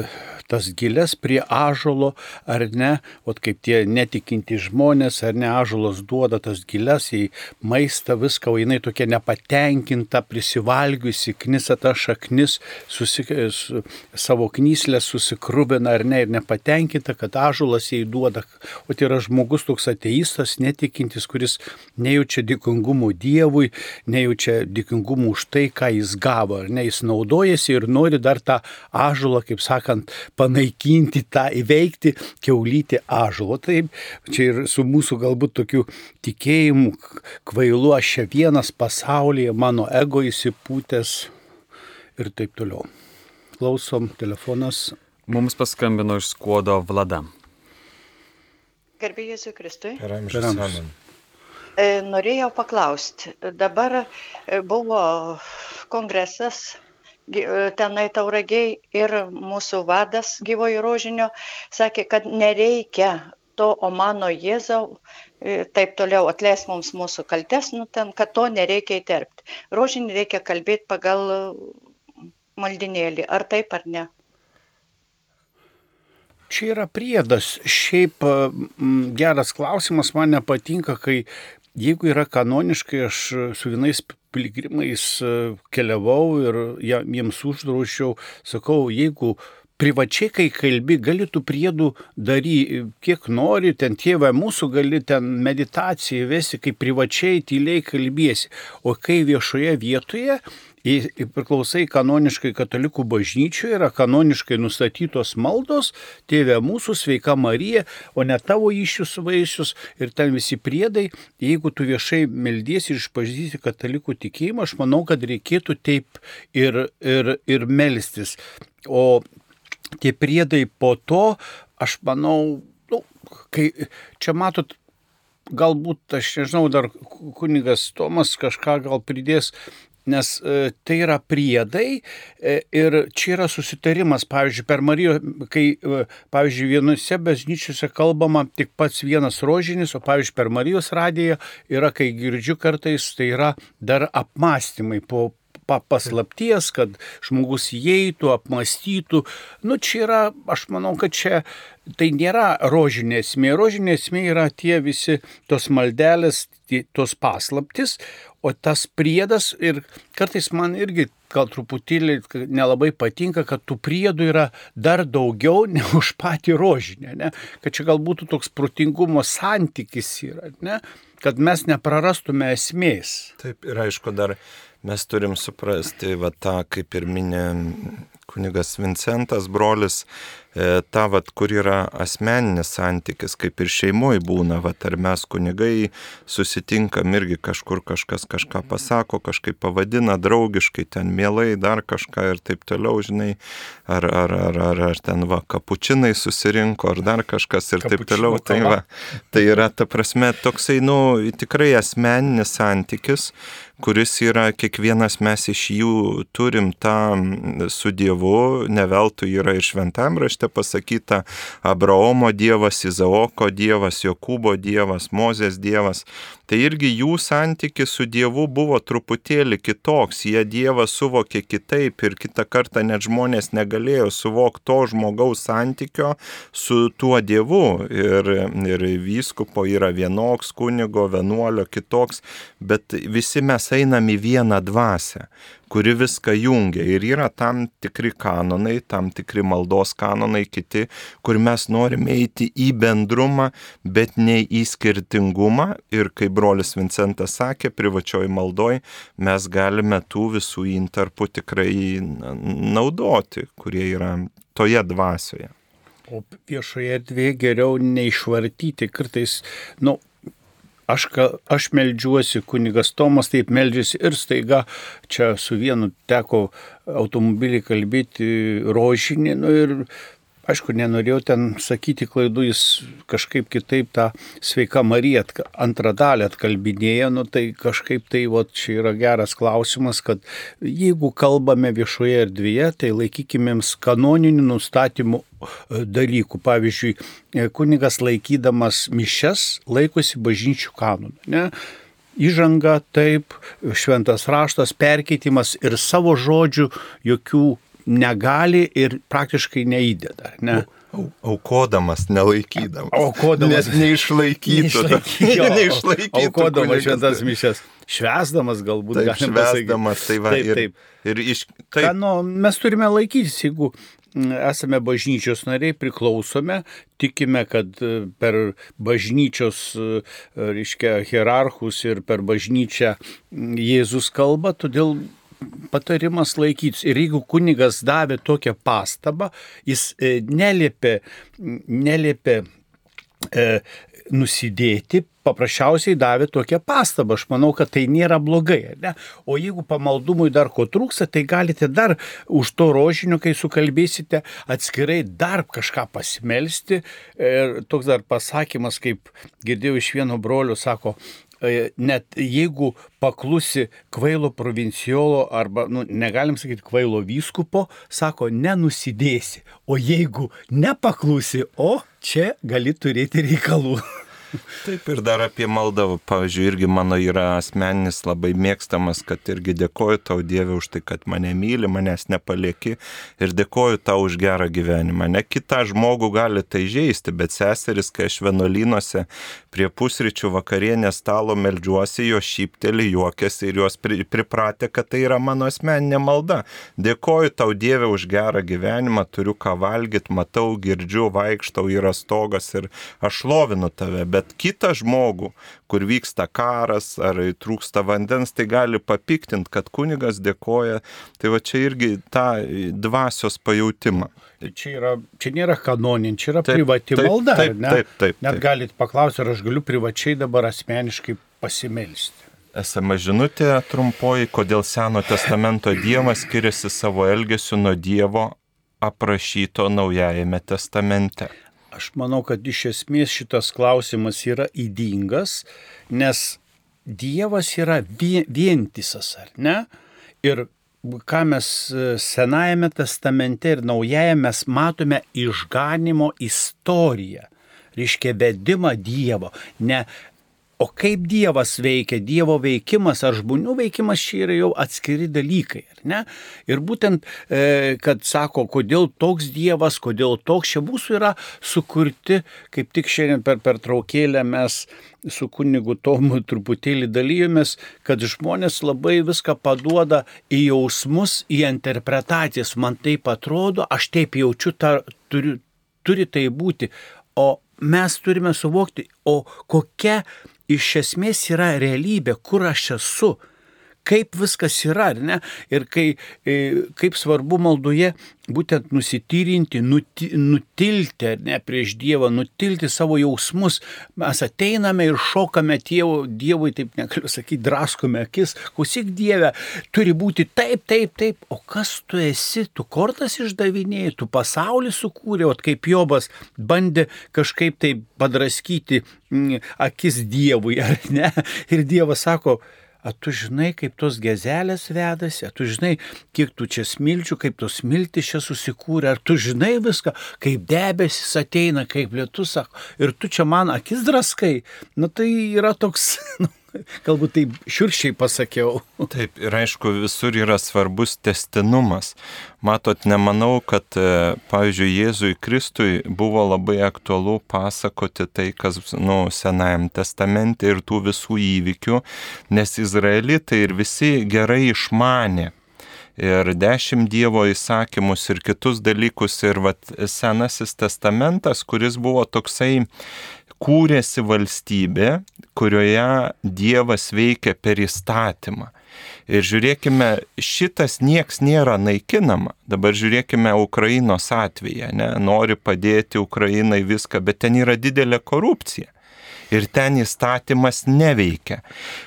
tas gilės prie ažolo, ar ne, o kaip tie netikinti žmonės, ar ne, ažolas duoda tas gilės į maistą, viską, o jinai tokia nepatenkinta, prisivalgiusi, knisa ta šaknis, susik, su, savo knyslę susikrubina, ar ne, ir nepatenkinta, kad ažolas jai duoda. O tai yra žmogus toks ateistas, netikintis, kuris nejaučia dėkingumo Dievui, nejaučia dėkingumo už tai, ką jis gavo, ar ne, jis naudojasi ir nori dar tą ažulą, kaip sakant, panaikinti, tą įveikti, keulyti ažulo. Taip, čia ir su mūsų galbūt tokiu tikėjimu, kvailu aš čia vienas pasaulyje, mano ego įsipūtęs ir taip toliau. Klausom, telefonas. Mums paskambino iš skuodo Vlada. Gerbėjai Jėzui Kristui. Per amžius. E, norėjau paklausti, dabar e, buvo kongresas e, tenai tauragiai ir mūsų vadas gyvojo rožinio sakė, kad nereikia to, o mano Jėzau, taip toliau atleis mums mūsų kaltes, nu ten, kad to nereikia įterpti. Rožinį reikia kalbėti pagal maldinėlį, ar taip ar ne. Čia yra priedas. Šiaip geras klausimas, man nepatinka, kai jeigu yra kanoniškai, aš su vienais piligrimais e, keliavau ir jiems uždraušiau, sakau, jeigu privačiai, kai kalbi, gali tų priedų daryti, kiek nori, ten tėvą mūsų gali ten meditaciją vesti, kai privačiai tyliai kalbėsi, o kai viešoje vietoje priklausai kanoniškai katalikų bažnyčioje, yra kanoniškai nustatytos maldos, tėvė mūsų, sveika Marija, o ne tavo iššius vaisius ir ten visi priedai. Jeigu tu viešai meldiesi ir išpažįsti katalikų tikėjimą, aš manau, kad reikėtų taip ir, ir, ir melstis. O tie priedai po to, aš manau, nu, kai čia matot, galbūt, aš nežinau, dar kunigas Tomas kažką gal pridės, nes e, tai yra priedai e, ir čia yra susitarimas, pavyzdžiui, per Marijo, kai, e, pavyzdžiui, vienose bažnyčiose kalbama tik pats vienas rožinis, o, pavyzdžiui, per Marijos radiją yra, kai girdžiu kartais, tai yra dar apmąstymai po pa paslapties, kad žmogus įeitų, apmastytų. Nu, čia yra, aš manau, kad čia tai nėra rožinė esmė. Rožinė esmė yra tie visi tos maldelės, tos paslaptis, o tas priedas ir kartais man irgi gal truputėlį nelabai patinka, kad tų priedų yra dar daugiau negu už patį rožinę, ne? kad čia gal būtų toks protingumo santykis yra, ne? kad mes neprarastume esmės. Taip, ir aišku, dar mes turim suprasti, va tą, kaip ir minė kunigas Vincentas, brolis, E, ta, vat, kur yra asmeninis santykis, kaip ir šeimoje būna, vat, ar mes kunigai susitinkam irgi kažkur kažkas kažką pasako, kažkaip pavadina draugiškai, ten mielai dar kažką ir taip toliau, žinai, ar, ar, ar, ar, ar ten va, kapučinai susirinko, ar dar kažkas ir taip toliau. Tai, va, tai yra, ta prasme, toksai, nu, tikrai asmeninis santykis, kuris yra, kiekvienas mes iš jų turim tą su Dievu, ne veltui yra ir šventam rašte pasakyta Abraomo dievas, Izaoko dievas, Jokūbo dievas, Mozės dievas. Tai irgi jų santykis su Dievu buvo truputėlį kitoks, jie Dievą suvokė kitaip ir kitą kartą net žmonės negalėjo suvokti to žmogaus santykio su tuo Dievu. Ir, ir vyskupo yra vienoks, kunigo, vienuolio kitoks, bet visi mes einam į vieną dvasę kuri viską jungia. Ir yra tam tikri kanonai, tam tikri maldos kanonai, kiti, kur mes norime eiti į bendrumą, bet ne į skirtingumą. Ir kaip brolis Vincentas sakė, privačioj maldoj mes galime tų visų intarpų tikrai naudoti, kurie yra toje dvasioje. O viešoje erdvėje geriau neišvartyti, kartais, nu, aš, aš meldžiuosi, kunigas Tomas taip meldžiasi ir staiga čia su vienu teko automobilį kalbėti rožinį nu, ir Aišku, nenorėjau ten sakyti klaidų, jis kažkaip kitaip tą sveiką Mariją antrą dalį atkalbinėjo, nu tai kažkaip tai, va, čia yra geras klausimas, kad jeigu kalbame viešoje erdvėje, tai laikykimėms kanoninių nustatymų e, dalykų. Pavyzdžiui, e, kunigas laikydamas mišes laikosi bažnyčių kanonų. Ne? Įžanga taip, šventas raštas, perkeitimas ir savo žodžių jokių negali ir praktiškai neįdeda. Ne? Aukodamas, nelaikydamas. Aukodamas. Nes neišlaikytų. neišlaikytų. Aukodamas šventas mišes. Švesdamas galbūt. Taip, švesdamas, tai va. Taip, taip. Ir, ir iš, taip. Ką, nu, mes turime laikytis, jeigu esame bažnyčios nariai, priklausome, tikime, kad e, per bažnyčios, e, reiškia, hierarchus ir per bažnyčią Jėzus kalba, todėl patarimas laikytis. Ir jeigu kunigas davė tokią pastabą, jis e, neliepė, neliepė e, nusidėti, paprasčiausiai davė tokią pastabą. Aš manau, kad tai nėra blogai. Ne? O jeigu pamaldumui dar ko trūksta, tai galite dar už to rožinio, kai sukalbėsite, atskirai dar kažką pasimelsti. Ir toks dar pasakymas, kaip girdėjau iš vieno brolio, sako, net jeigu paklusi kvailo provinciolo arba, nu, negalim sakyti kvailo vyskupo, sako, nenusidėsi. O jeigu nepaklusi, o čia gali turėti reikalų. Taip ir dar apie maldą, pavyzdžiui, irgi mano yra asmeninis labai mėgstamas, kad irgi dėkoju tau Dievė už tai, kad mane myli, manęs nepalieki ir dėkoju tau už gerą gyvenimą. Ne kitą žmogų gali tai žaisti, bet seseris, kai aš vienuolynuose prie pusryčių vakarienės stalo meldžiuosi, jo šypteli, juokiasi ir juos pri, pripratę, kad tai yra mano asmeninė malda. Dėkoju tau Dievė už gerą gyvenimą, turiu ką valgyti, matau, girdžiu, vaikštau, yra stogas ir aš lovinu tave. Bet bet kitą žmogų, kur vyksta karas ar trūksta vandens, tai gali papiktinti, kad kunigas dėkoja. Tai va čia irgi tą dvasios pajūtimą. Tai čia, yra, čia nėra kanonin, čia yra taip, privati taip, malda. Taip, ne? taip, taip, taip. Net galit paklausti, ar aš galiu privačiai dabar asmeniškai pasimelsti. Esama žinutė trumpoji, kodėl Seno testamento Dievas skiriasi savo elgesiu nuo Dievo aprašyto Naujajame testamente. Aš manau, kad iš esmės šitas klausimas yra įdingas, nes Dievas yra vientisas, ar ne? Ir ką mes e, Senajame testamente ir Naujajame mes matome išganimo istoriją. Reiškia vedimą Dievo. Ne O kaip Dievas veikia, Dievo veikimas ar žmonių veikimas čia yra jau atskiri dalykai, ar ne? Ir būtent, e, kad sako, kodėl toks Dievas, kodėl toks čia mūsų yra sukurti, kaip tik šiandien per pertraukėlę mes su kunigu Tomu truputėlį dalyjomės, kad žmonės labai viską paduoda į jausmus, į interpretacijas. Man taip atrodo, aš taip jaučiu, ta, turi, turi tai būti. O mes turime suvokti, o kokia iš esmės yra realybė, kur aš esu, kaip viskas yra, ar ne? Ir kai, e, kaip svarbu maldoje būtent nusityrinti, nuti, nutilti, ar ne, prieš Dievą, nutilti savo jausmus. Mes ateiname ir šokame tėvo, Dievui, taip negaliu sakyti, draskome akis, klausyk Dieve, turi būti taip, taip, taip. O kas tu esi, tu kortas išdavinėjai, tu pasaulį sukūrė, o kaip Jobas bandė kažkaip tai padraskyti mm, akis Dievui, ar ne? Ir Dievas sako, Ar tu žinai, kaip tos gezelės vedasi, ar tu žinai, kiek tu čia smilčių, kaip tos smiltis čia susikūrė, ar tu žinai viską, kaip debesis ateina, kaip lietus sako, ir tu čia man akis draskai. Na tai yra toks, nu, Galbūt taip šiuršiai pasakiau. Taip, ir aišku, visur yra svarbus testinumas. Matot, nemanau, kad, e, pavyzdžiui, Jėzui Kristui buvo labai aktualu pasakoti tai, kas, nu, Senajam testamente ir tų visų įvykių, nes Izraelitai ir visi gerai išmanė ir dešimt Dievo įsakymus ir kitus dalykus. Ir vat, Senasis testamentas, kuris buvo toksai kūrėsi valstybė, kurioje Dievas veikia per įstatymą. Ir žiūrėkime, šitas nieks nėra naikinama. Dabar žiūrėkime Ukrainos atveju, ne? nori padėti Ukrainai viską, bet ten yra didelė korupcija ir ten įstatymas neveikia.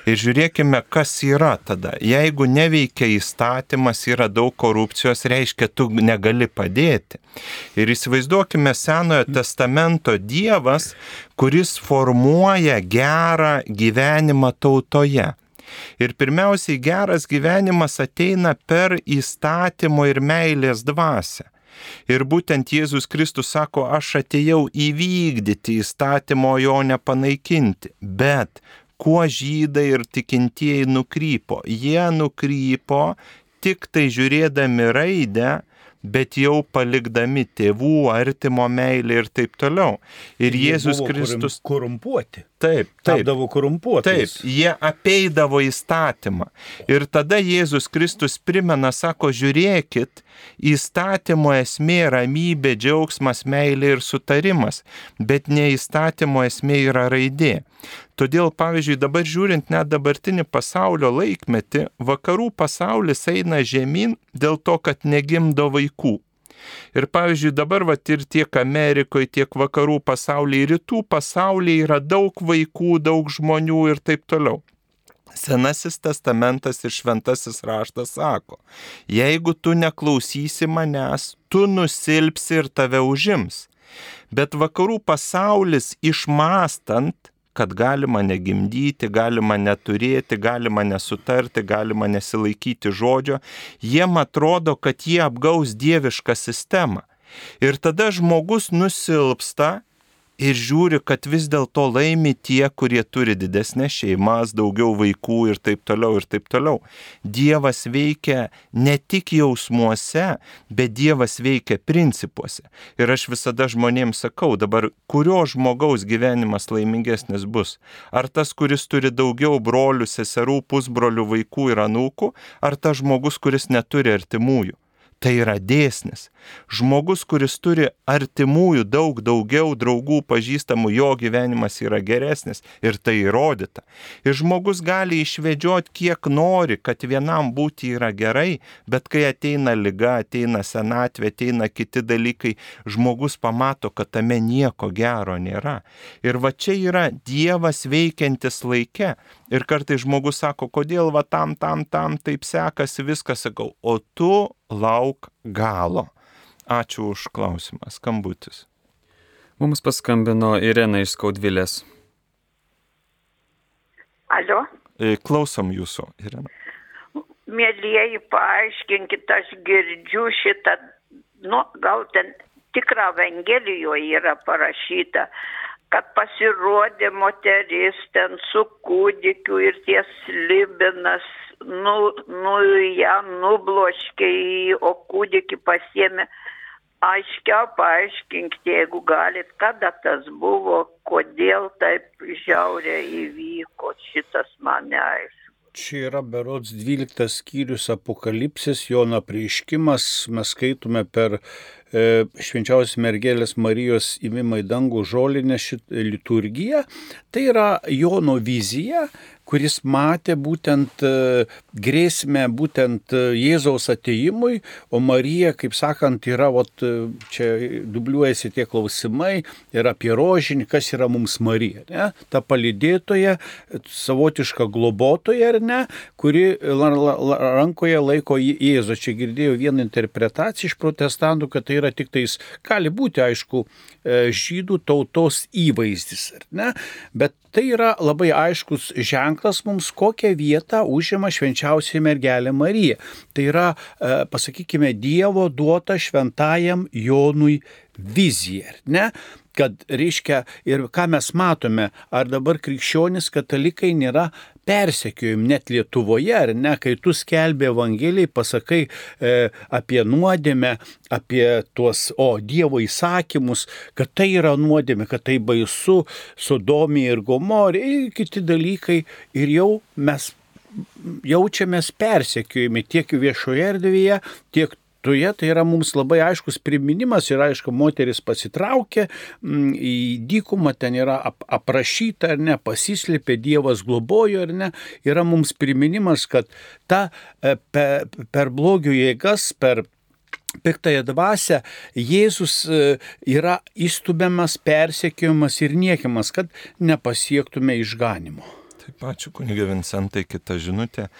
Ir žiūrėkime, kas yra tada. Jeigu neveikia įstatymas, yra daug korupcijos, reiškia, tu negali padėti. Ir įsivaizduokime Senojo testamento Dievas, kuris formuoja gerą gyvenimą tautoje. Ir pirmiausiai geras gyvenimas ateina per įstatymo ir meilės dvasę. Ir būtent Jėzus Kristus sako, aš atėjau įvykdyti įstatymo, jo nepanaikinti. Bet kuo žydai ir tikintieji nukrypo? Jie nukrypo tik tai žiūrėdami raidę, bet jau palikdami tėvų, artimo meilę ir taip toliau. Ir Jie Jėzus Kristus. Korumpuoti. Taip, taip. Tapdavo korumpuotais. Taip, jie apeidavo įstatymą. Ir tada Jėzus Kristus primena, sako, žiūrėkit, įstatymo esmė ramybė, džiaugsmas, meilė ir sutarimas, bet ne įstatymo esmė yra raidė. Todėl, pavyzdžiui, dabar žiūrint net dabartinį pasaulio laikmetį, vakarų pasaulis eina žemyn dėl to, kad negimdo vaikų. Ir pavyzdžiui, dabar va ir tiek Amerikoje, tiek vakarų pasaulyje, rytų pasaulyje yra daug vaikų, daug žmonių ir taip toliau. Senasis testamentas ir šventasis raštas sako, jeigu tu neklausysi manęs, tu nusilpsi ir tave užims. Bet vakarų pasaulis išmastant, kad galima negimdyti, galima neturėti, galima nesutarti, galima nesilaikyti žodžio, jiem atrodo, kad jie apgaus dievišką sistemą. Ir tada žmogus nusilpsta ir žiūri, kad vis dėlto laimi tie, kurie turi didesnės šeimas, daugiau vaikų ir taip toliau ir taip toliau. Dievas veikia ne tik jausmuose, bet Dievas veikia principuose. Ir aš visada žmonėms sakau, dabar kurio žmogaus gyvenimas laimingesnis bus? Ar tas, kuris turi daugiau brolių, seserų, pusbrolių, vaikų ir anūkų, ar tas žmogus, kuris neturi artimųjų? Tai yra dėsnis. Žmogus, kuris turi artimųjų daug daugiau draugų, pažįstamų, jo gyvenimas yra geresnis ir tai įrodyta. Ir žmogus gali išvedžioti kiek nori, kad vienam būti yra gerai, bet kai ateina lyga, ateina senatvė, ateina kiti dalykai, žmogus pamato, kad tame nieko gero nėra. Ir va čia yra Dievas veikiantis laike. Ir kartai žmogus sako, kodėl va tam, tam, tam taip sekasi, viską sakau, o tu lauk galo. Ačiū už klausimą, skambutis. Mums paskambino Irena iš Skaudvilės. Alio, E, Klausom jūsų, Irena. mėlyjeji, paaiškinkit, aš girdžiu šitą, nu, gal ten tikrą Evangelijoje yra parašyta, kad pasirodė moteris ten su kūdikiu ir ties libinas, nu, nu ją nubloškė, o kūdikį pasiemė aiškiau paaiškinkite, jeigu galit, kada tas buvo, kodėl taip žiauriai įvyko, šitas man neaišku. Čia yra berods 12 skyrius apokalipsės, Jono prieiškimas, mes skaitome per švenčiausios mergelės Marijos įmimą į dangų žolinę liturgiją. Tai yra Jono vizija, kuris matė būtent e, grėsmę būtent e, Jėzaus ateimui, o Marija, kaip sakant, yra, ot, e, čia dubliuojasi tie klausimai ir apie rožinį, kas yra mums Marija. Ne? Ta palidėtoja, savotiška globotoja, ar ne, kuri rankoje laiko Jėzų. Čia girdėjau vieną interpretaciją iš protestantų, kad tai yra tik tais, gali būti, aišku, žydų tautos įvaizdis, bet tai yra labai aiškus ženklas mums, kokią vietą užima švenčiausiai mergelė Marija. Tai yra, e, pasakykime, Dievo duota šventajam Jonui vizija, ne? Kad reiškia ir ką mes matome, ar dabar krikščionis katalikai nėra persekiojami net Lietuvoje, ar ne, kai tu skelbė Evangelijai, pasakai e, apie nuodėmę, apie tuos, o Dievo įsakymus, kad tai yra nuodėmė, kad tai baisu, sodomija ir gomorė ir kiti dalykai ir jau mes jaučiamės persekiojami tiek viešoje erdvėje, tiek Toje tai yra mums labai aiškus priminimas ir aišku, moteris pasitraukė m, į dykumą, ten yra ap, aprašyta ar ne, pasislėpė, Dievas globojo ar ne, yra mums priminimas, kad ta e, per, per blogio jėgas, per piktąją dvasę Jėzus e, yra įstubiamas, persekiojamas ir niekiamas, kad nepasiektume išganimo. Taip, ačiū kunigė Vincentai, kita žinutė.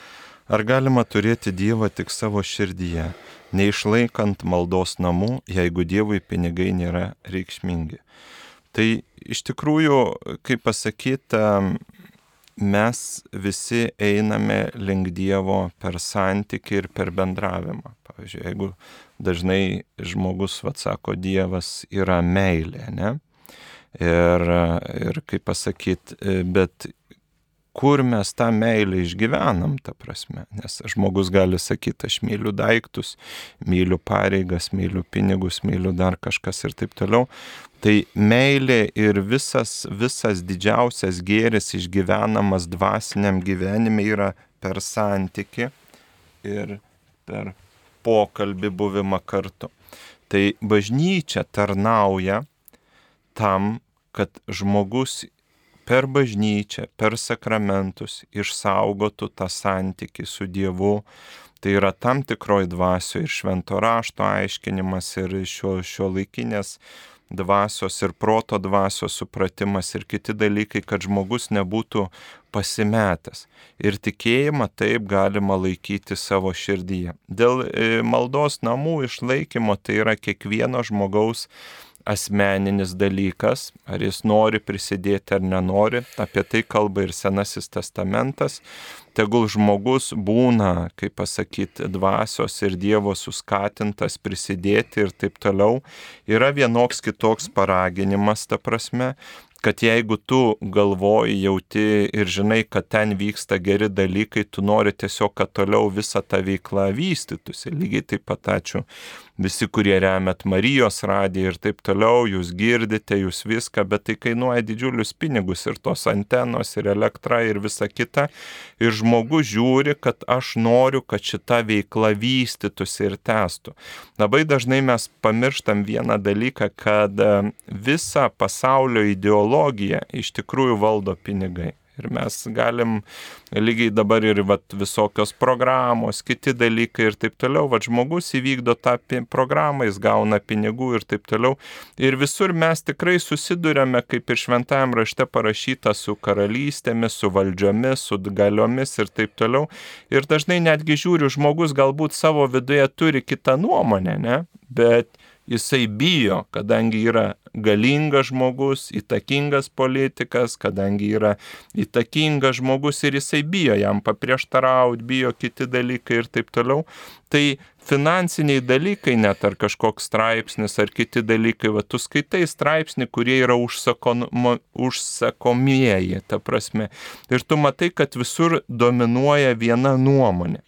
Ar galima turėti Dievą tik savo širdyje? neišlaikant maldos namų, jeigu Dievui pinigai nėra reikšmingi. Tai iš tikrųjų, kaip pasakyta, mes visi einame link Dievo per santyki ir per bendravimą. Pavyzdžiui, jeigu dažnai žmogus atsako, Dievas yra meilė, ne? Ir, ir kaip pasakyti, bet kur mes tą meilę išgyvenam, ta prasme. Nes žmogus gali sakyti, aš myliu daiktus, myliu pareigas, myliu pinigus, myliu dar kažkas ir taip toliau. Tai meilė ir visas, visas didžiausias gėris išgyvenamas dvasiniam gyvenime yra per santyki ir per pokalbį buvimą kartu. Tai bažnyčia tarnauja tam, kad žmogus per bažnyčią, per sakramentus išsaugotų tą santyki su Dievu. Tai yra tam tikroj dvasioje ir švento rašto aiškinimas ir šio, šio laikinės dvasios ir proto dvasios supratimas ir kiti dalykai, kad žmogus nebūtų pasimetęs. Ir tikėjimą taip galima laikyti savo širdyje. Dėl e, maldos namų išlaikymo tai yra kiekvieno žmogaus asmeninis dalykas, ar jis nori prisidėti ar nenori, apie tai kalba ir Senasis testamentas. Tegul žmogus būna, kaip pasakyti, dvasios ir Dievo suskatintas prisidėti ir taip toliau, yra vienoks kitoks paraginimas, ta prasme, kad jeigu tu galvoji, jauti ir žinai, kad ten vyksta geri dalykai, tu nori tiesiog, kad toliau visa ta veikla vystytųsi. Lygiai taip pat ačiū visi, kurie remet Marijos radiją ir taip toliau, jūs girdite, jūs viską, bet tai kainuoja didžiulius pinigus ir tos antenos, ir elektra, ir visa kita. Ir žmogus žiūri, kad aš noriu, kad šita veikla vystytųsi ir tęstų. Labai dažnai mes pamirštam vieną dalyką, kad e, visa pasaulio ideologija iš tikrųjų valdo pinigai. Ir mes galim lygiai dabar ir vat, visokios programos, kiti dalykai ir taip toliau. Vat žmogus įvykdo tą programą, jis gauna pinigų ir taip toliau. Ir visur mes tikrai susidurėme, kaip ir šventajam rašte parašyta, su karalystėmis, su valdžiomis, su galiomis ir taip toliau. Ir dažnai netgi žiūriu, žmogus galbūt savo viduje turi kitą nuomonę, ne? bet jisai bijo, kadangi yra galingas žmogus, įtakingas politikas, kadangi yra įtakingas žmogus ir jisai bijo jam paprieštarauti, bijo kiti dalykai ir taip toliau. Tai finansiniai dalykai, net ar kažkoks straipsnis ar kiti dalykai, va tu skaitai straipsnį, kurie yra užsakomo, užsakomieji, ta prasme. Ir tu matai, kad visur dominuoja viena nuomonė.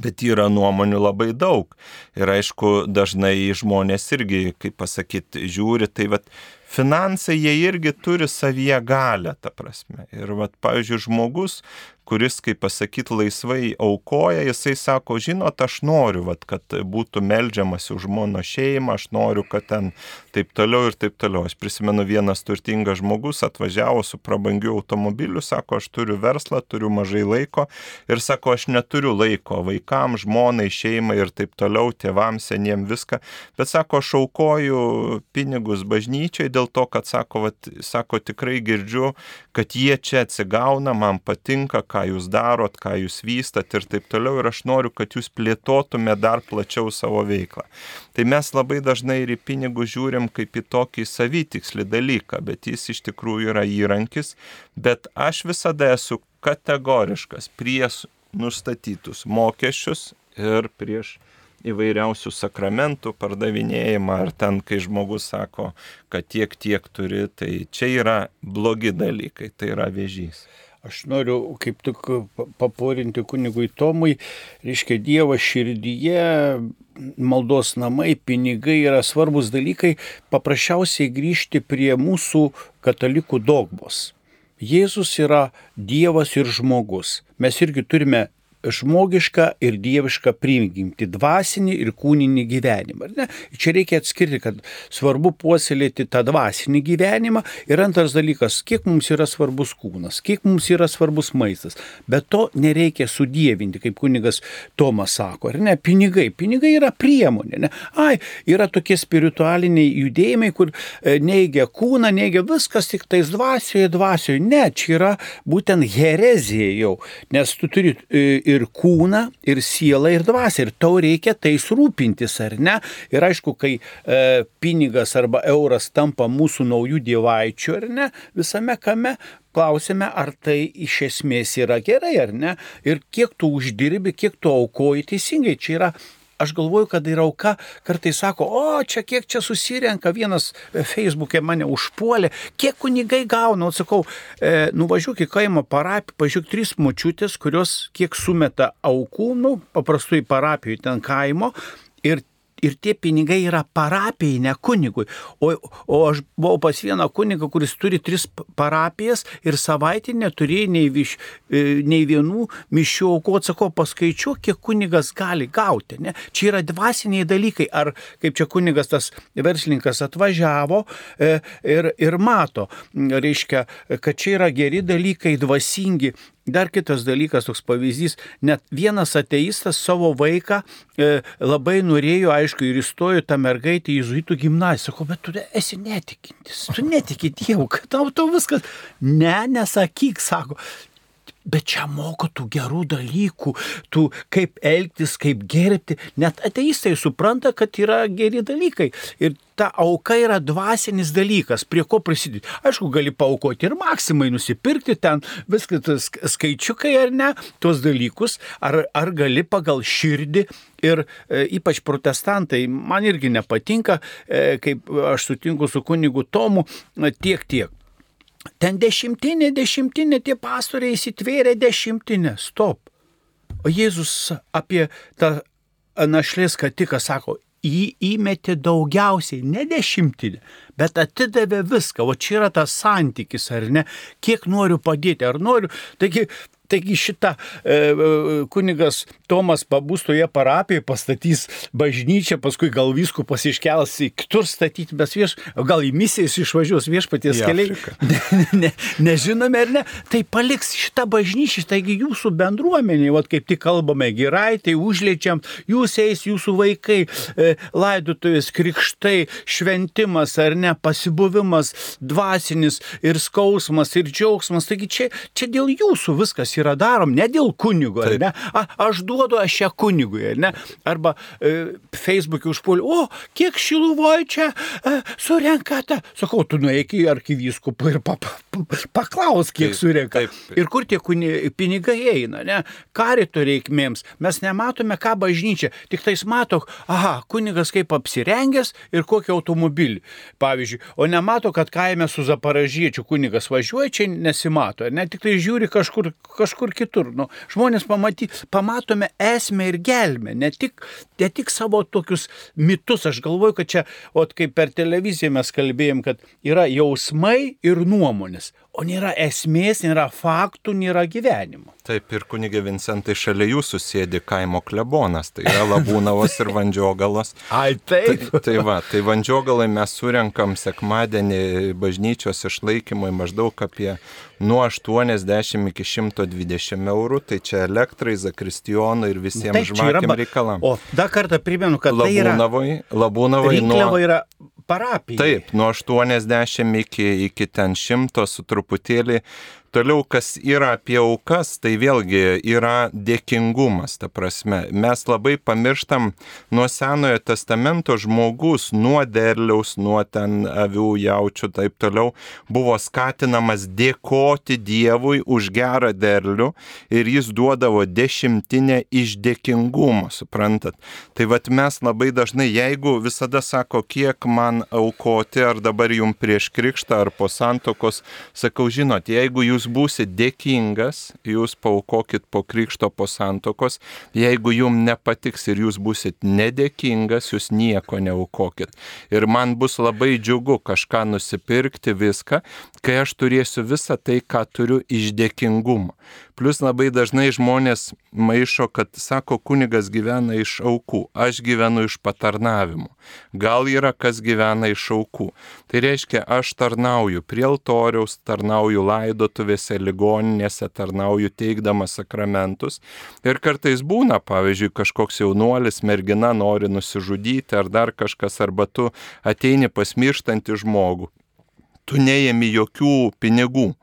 Bet yra nuomonių labai daug. Ir aišku, dažnai žmonės irgi, kaip pasakyti, žiūri, tai vad finansai jie irgi turi savyje galę, ta prasme. Ir vad, pavyzdžiui, žmogus, kuris, kaip pasakyti, laisvai aukoja, jisai sako, žinot, aš noriu, vat, kad būtų melžiamas už mano šeimą, aš noriu, kad ten taip toliau ir taip toliau. Aš prisimenu vienas turtingas žmogus atvažiavo su prabangiu automobiliu, sako, aš turiu verslą, turiu mažai laiko ir sako, aš neturiu laiko vaikams, žmonai, šeimai ir taip toliau, tėvams, seniem viską, bet sako, aš aukoju pinigus bažnyčiai dėl to, kad sako, vat, sako tikrai girdžiu, kad jie čia atsigauna, man patinka, ką jūs darot, ką jūs vystat ir taip toliau. Ir aš noriu, kad jūs plėtotume dar plačiau savo veiklą. Tai mes labai dažnai ir į pinigus žiūrim kaip į tokį savitikslį dalyką, bet jis iš tikrųjų yra įrankis. Bet aš visada esu kategoriškas prieš nustatytus mokesčius ir prieš įvairiausių sakramentų pardavinėjimą, ar ten, kai žmogus sako, kad tiek tiek turi, tai čia yra blogi dalykai, tai yra vėžys. Aš noriu kaip tik paporinti kunigui Tomui, reiškia Dievo širdyje, maldos namai, pinigai yra svarbus dalykai, paprasčiausiai grįžti prie mūsų katalikų dogmos. Jėzus yra Dievas ir žmogus. Mes irgi turime žmogišką ir dievišką prigimtį, dvasinį ir kūninį gyvenimą. Čia reikia atskirti, kad svarbu puoselėti tą dvasinį gyvenimą ir antras dalykas, kiek mums yra svarbus kūnas, kiek mums yra svarbus maistas. Bet to nereikia sudėvinti, kaip kunigas Tomas sako, ar ne? Pinigai. Pinigai yra priemonė. Ne? Ai, yra tokie spiritualiniai judėjimai, kur e, neigia kūną, neigia viskas tik tais dvasioje, dvasioje. Ne, čia yra būtent herezija jau, nes tu turi e, ir kūną, ir sielą, ir dvasę. Ir tau reikia tais rūpintis, ar ne? Ir aišku, kai e, pinigas arba euras tampa mūsų naujų dievaičių, ar ne, visame kame, klausime, ar tai iš esmės yra gerai, ar ne? Ir kiek tu uždirbi, kiek tu aukoji teisingai. Čia yra aš galvoju, kad ir auka kartais sako, o čia kiek čia susirenka, vienas Facebook'e mane užpuolė, kiek kunigai gauna, o sakau, e, nuvažiuok į kaimo parapiją, pažiūrėk trys močiutės, kurios kiek sumeta aukų, nu, paprastai parapijoje ten kaimo, ir ir tie pinigai yra parapijai, ne kunigui. O, o aš buvau pas vieną kunigą, kuris turi tris parapijas ir savaitę neturėjo nei, viš, e, nei vienų mišių aukų. Atsakau, paskaičiu, kiek kunigas gali gauti. Ne? Čia yra dvasiniai dalykai. Ar kaip čia kunigas tas verslininkas atvažiavo e, ir, ir mato, reiškia, kad čia yra geri dalykai, dvasingi Dar kitas dalykas, toks pavyzdys, net vienas ateistas savo vaiką e, labai norėjo, aišku, ir įstojo tą mergaitę į Zuitų gimnaziją. Sako, bet tu esi netikintis, tu netiki Dievu, kad tau to viskas. Ne, nesakyk, sako, Bet čia moko tų gerų dalykų, tų kaip elgtis, kaip gerbti. Net ateistai supranta, kad yra geri dalykai. Ir ta auka yra dvasinis dalykas, prie ko prisidėti. Aišku, gali paukoti ir maksimai nusipirkti ten viskas skaičiukai ar ne, tuos dalykus, ar, ar gali pagal širdį ir e, ypač protestantai, man irgi nepatinka, e, kaip aš sutinku su kunigu Tomu, tiek tiek. Ten dešimtinė, dešimtinė, tie pastoriai įsitvėrė dešimtinę. Stop. O Jėzus apie tą našlės katiką sako, jį įmetė daugiausiai, ne dešimtinę, bet atidavė viską. O čia yra tas santykis, ar ne? Kiek noriu padėti, ar noriu. Taigi Taigi šitą e, e, kunigas Tomas pabūs toje parapijoje, pastatys bažnyčią, paskui gal viskų pasiškels į kitur statyti, bet vieš, gal į misijas išvažiuos viešpaties keliai. Ne, ne, nežinome ar ne. Tai paliks šitą bažnyčią, taigi jūsų bendruomenė, o kaip tik kalbame gerai, tai užliečiam, jūs eis, jūsų vaikai, e, laidotuvės, krikštai, šventimas ar ne, pasibuvimas, dvasinis ir skausmas ir džiaugsmas. Taigi čia, čia dėl jūsų viskas yra yra darom ne dėl kunigo, ar ne? A, aš duodu aš ją kunigui, ar ne? Arba e, Facebook'e užpuoliu, o kiek šiluvoj čia e, surenkate. Sakau, tu nueik į arkivyskupą ir pa, pa, paklaus, kiek Taip, surenka. taip. Ir kur tie kuni, pinigai eina, ne? Karito reikmėms. Mes nematome, ką bažnyčia. Tik tais mato, aha, kunigas kaip apsirengęs ir kokį automobilį. Pavyzdžiui, o nemato, kad kaime su zaparažiečiu kunigas važiuoja, čia nesimato. Ne tik tai žiūri kažkur, kažkur kitur. Nu, žmonės pamaty, pamatome esmę ir gelmę, ne tik, ne tik savo tokius mitus. Aš galvoju, kad čia, o kaip per televiziją mes kalbėjom, kad yra jausmai ir nuomonės, o nėra esmės, nėra faktų, nėra gyvenimo. Taip, ir kunigė Vincentai šalia jūsų sėdi kaimo klebonas, tai yra Labūnavas ir Vandžiogalas. Ai, Tai, taip. tai va, tai Vandžiogalai mes surenkam sekmadienį bažnyčios išlaikymui maždaug apie nuo 80 iki 120 eurų, tai čia elektrai, zakristijonui ir visiems yra žmonėms reikalam. O dar kartą primenu, kad tai yra. Labūnavai, Labūnavai nuo... yra parapija. Taip, nuo 80 iki, iki ten 100 su truputėlį. Toliau, kas yra apie aukas, tai vėlgi yra dėkingumas, ta prasme. Mes labai pamirštam nuo Senojo testamento žmogus, nuo derliaus, nuo ten avių, jaučių, taip toliau, buvo skatinamas dėkoti Dievui už gerą derlių ir jis duodavo dešimtinę iš dėkingumo, suprantat. Tai vad mes labai dažnai, jeigu visada sako, kiek man aukoti, ar dabar jums prieš krikštą, ar po santokos, sakau, žinot, jeigu jūs būsit dėkingas, jūs paukokit po krikšto, po santokos, jeigu jums nepatiks ir jūs būsit nedėkingas, jūs nieko neaukokit. Ir man bus labai džiugu kažką nusipirkti viską, kai aš turėsiu visą tai, ką turiu iš dėkingumo. Plus labai dažnai žmonės maišo, kad sako, kunigas gyvena iš aukų, aš gyvenu iš patarnavimų. Gal yra kas gyvena iš aukų. Tai reiškia, aš tarnauju prie altoriaus, tarnauju laidotuvėse, ligoninėse, tarnauju teikdamas sakramentus. Ir kartais būna, pavyzdžiui, kažkoks jaunuolis, mergina nori nusižudyti ar dar kažkas, arba tu ateini pasmirštantį žmogų. Tu neėmi jokių pinigų.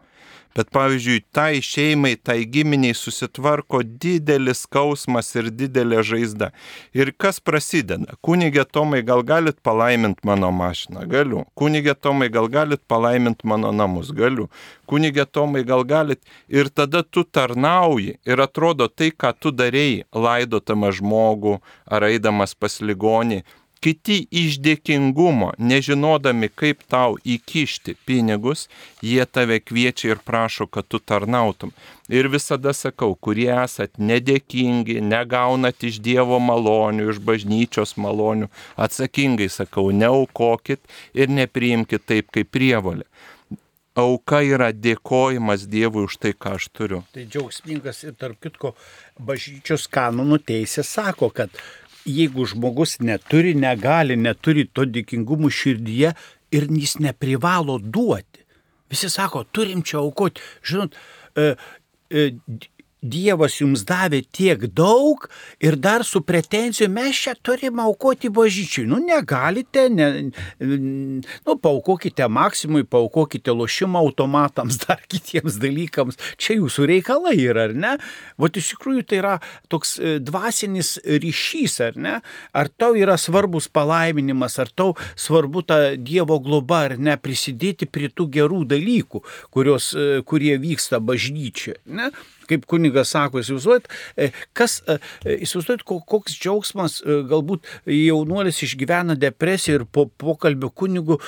Bet pavyzdžiui, tai šeimai, tai giminiai susitvarko didelis skausmas ir didelė žaizda. Ir kas prasideda? Kunigė Tomai, gal galit palaiminti mano mašiną? Galiu. Kunigė Tomai, gal galit palaiminti mano namus? Galiu. Kunigė Tomai, gal galit. Ir tada tu tarnauji ir atrodo tai, ką tu darėjai, laidotama žmogų ar eidamas pas ligonį, Kiti iš dėkingumo, nežinodami, kaip tau įkišti pinigus, jie tave kviečia ir prašo, kad tu tarnautum. Ir visada sakau, kurie esat nedėkingi, negaunat iš Dievo malonių, iš bažnyčios malonių, atsakingai sakau, neaukokit ir nepriimkit taip kaip prievolė. Auka yra dėkojimas Dievui už tai, ką aš turiu. Tai džiaugsmingas ir tarp kitko bažnyčios kanonų teisė sako, kad jeigu žmogus neturi, negali, neturi to dėkingumo širdyje ir jis neprivalo duoti. Visi sako, turim čia aukoti. Žinot, e, e, Dievas jums davė tiek daug ir dar su pretenzijomis mes čia turime aukoti bažyčiui. Nu, negalite, ne, nu, paukokite maksimui, paukokite lošimo automatams, dar kitiems dalykams. Čia jūsų reikalai yra, ar ne? Vat iš tikrųjų tai yra toks e, dvasinis ryšys, ar ne? Ar tau yra svarbus palaiminimas, ar tau svarbu ta Dievo globa, ar ne, prisidėti prie tų gerų dalykų, kurios, e, kurie vyksta bažnyčioje. Ne? Kaip kunigas sako, įsivaizduojat, e, kas, e, įsivaizduojat, koks džiaugsmas, e, galbūt jaunuolis išgyvena depresiją ir po pokalbio kunigu,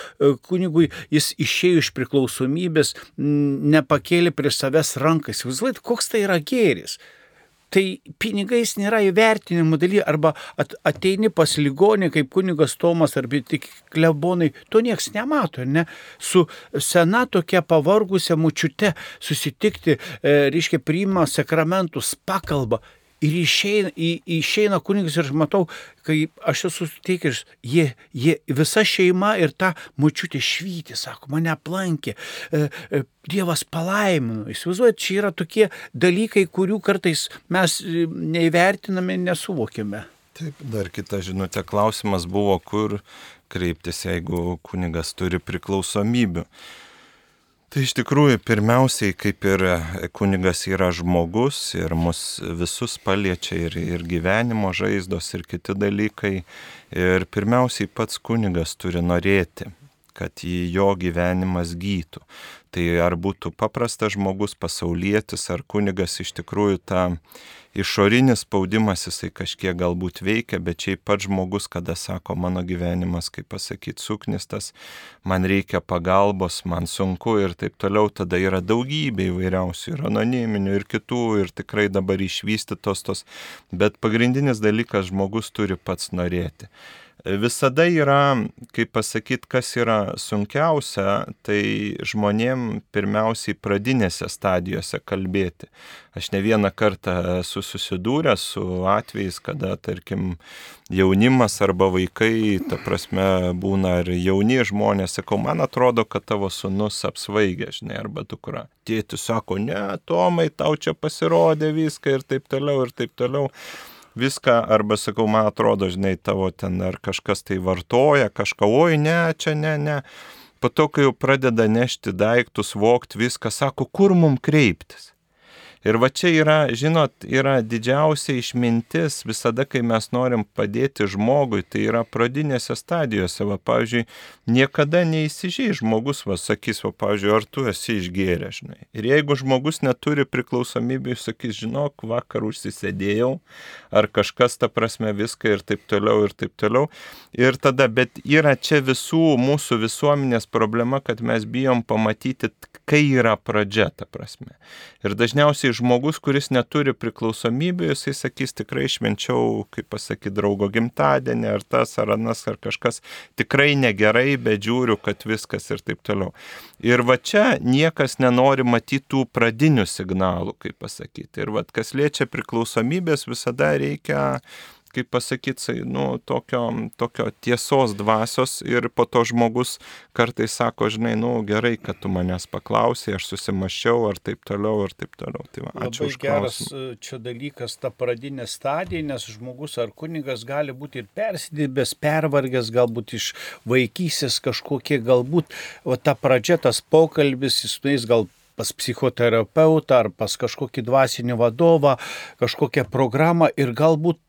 kunigui jis išėjo iš priklausomybės, nepakėlė prie savęs ranką, įsivaizduojat, koks tai yra gėris. Tai pinigais nėra įvertinimo daly, arba at, ateini pas ligonį kaip kunigas Tomas arba tik klebonai, to nieks nemato, ne? Su sena tokia pavargusia mučiute susitikti, e, reiškia, priima sakramentus, pakalba. Ir išeina, į, išeina kunigas ir aš matau, kai aš esu suteikęs, jie, jie, visa šeima ir ta mučiutė švyti, sako, mane aplankė, e, e, Dievas palaimino. Įsivaizduojat, čia yra tokie dalykai, kurių kartais mes e, neįvertiname, nesuvokime. Taip, dar kita žinutė klausimas buvo, kur kreiptis, jeigu kunigas turi priklausomybių. Tai iš tikrųjų, pirmiausiai, kaip ir kunigas yra žmogus ir mus visus paliečia ir, ir gyvenimo žaizdos ir kiti dalykai. Ir pirmiausiai pats kunigas turi norėti, kad į jo gyvenimas gytų. Tai ar būtų paprastas žmogus, pasaulietis, ar kunigas iš tikrųjų tą išorinis spaudimas jisai kažkiek galbūt veikia, bet šiaip pats žmogus, kada sako, mano gyvenimas, kaip pasakyti, suknistas, man reikia pagalbos, man sunku ir taip toliau, tada yra daugybė įvairiausių ir anoniminių ir kitų ir tikrai dabar išvystytos tos, bet pagrindinis dalykas žmogus turi pats norėti. Visada yra, kaip pasakyti, kas yra sunkiausia, tai žmonėm pirmiausiai pradinėse stadijose kalbėti. Aš ne vieną kartą esu susidūręs su atvejais, kada, tarkim, jaunimas arba vaikai, ta prasme, būna ir jauni žmonės, sakau, man atrodo, kad tavo sunus apsvaigė, žinai, arba dukra. Tėtis sako, ne, Tomai, tau čia pasirodė viską ir taip toliau, ir taip toliau viską, arba sakau, man atrodo, žinai, tavo ten ar kažkas tai vartoja, kažką, oi, ne, čia ne, ne. Po to, kai jau pradeda nešti daiktus, vokti viską, sako, kur mum kreiptis. Ir va čia yra, žinot, yra didžiausia išmintis visada, kai mes norim padėti žmogui, tai yra pradinėse stadijose. Va, pavyzdžiui, niekada neįsižiai žmogus, va, sakys, va, pavyzdžiui, ar tu esi išgėręs, žinai. Ir jeigu žmogus neturi priklausomybę, jis sakys, žinok, vakar užsisėdėjau, ar kažkas, ta prasme, viską ir taip toliau, ir taip toliau. Ir tada, bet yra čia visų mūsų visuomenės problema, kad mes bijom pamatyti, kai yra pradžia, ta prasme. Ir dažniausiai tai žmogus, kuris neturi priklausomybių, jisai sakys tikrai švenčiau, kaip pasakyti, draugo gimtadienį, ar tas, ar anas, ar kažkas tikrai negerai, bet žiūriu, kad viskas ir taip toliau. Ir va čia niekas nenori matyti tų pradinių signalų, kaip pasakyti. Ir va kas liečia priklausomybės, visada reikia kaip pasakyti, nu, tokio, tokio tiesos dvasios ir po to žmogus kartais sako, žinai, nu, gerai, kad tu manęs paklausai, aš susimašiau ar taip toliau, ar taip toliau. Tai va, ačiū Labai geras e, čia dalykas, ta pradinė stadija, nes žmogus ar kunigas gali būti ir persidibęs, pervargęs, galbūt iš vaikysės kažkokie, galbūt o ta pradžia, tas pokalbis, jis nueis gal pas psichoterapeutą ar pas kažkokį dvasinį vadovą, kažkokią programą ir galbūt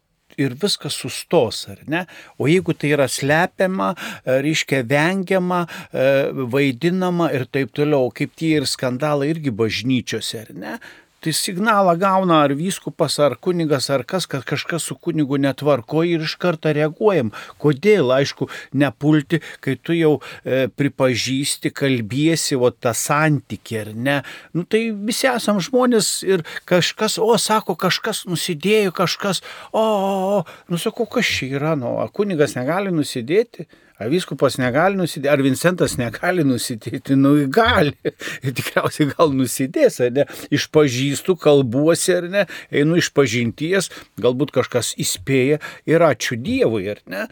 ir viskas sustos, ar ne? O jeigu tai yra slepiama, e, reiškia vengiama, e, vaidinama ir taip toliau, kaip tie ir skandalai irgi bažnyčiose, ar ne? Tai signalą gauna ar vyskupas, ar kunigas, ar kas, kad kažkas su kunigu netvarko ir iš karto reaguojam. Kodėl, aišku, nepulti, kai tu jau e, pripažįsti, kalbėsi, o tą santykį, ar ne. Nu tai visi esam žmonės ir kažkas, o sako, kažkas nusidėjo, kažkas, o, o, o, nu sakau, kas čia yra, nu, kunigas negali nusidėti. Ar viskupas negali nusidėti, ar Vincentas negali nusidėti, nu gali. Ir tikriausiai gal nusidės, ar ne? Išpažįstu, kalbuosi, ar ne? Einu iš pažinties, galbūt kažkas įspėja ir ačiū Dievui, ar ne?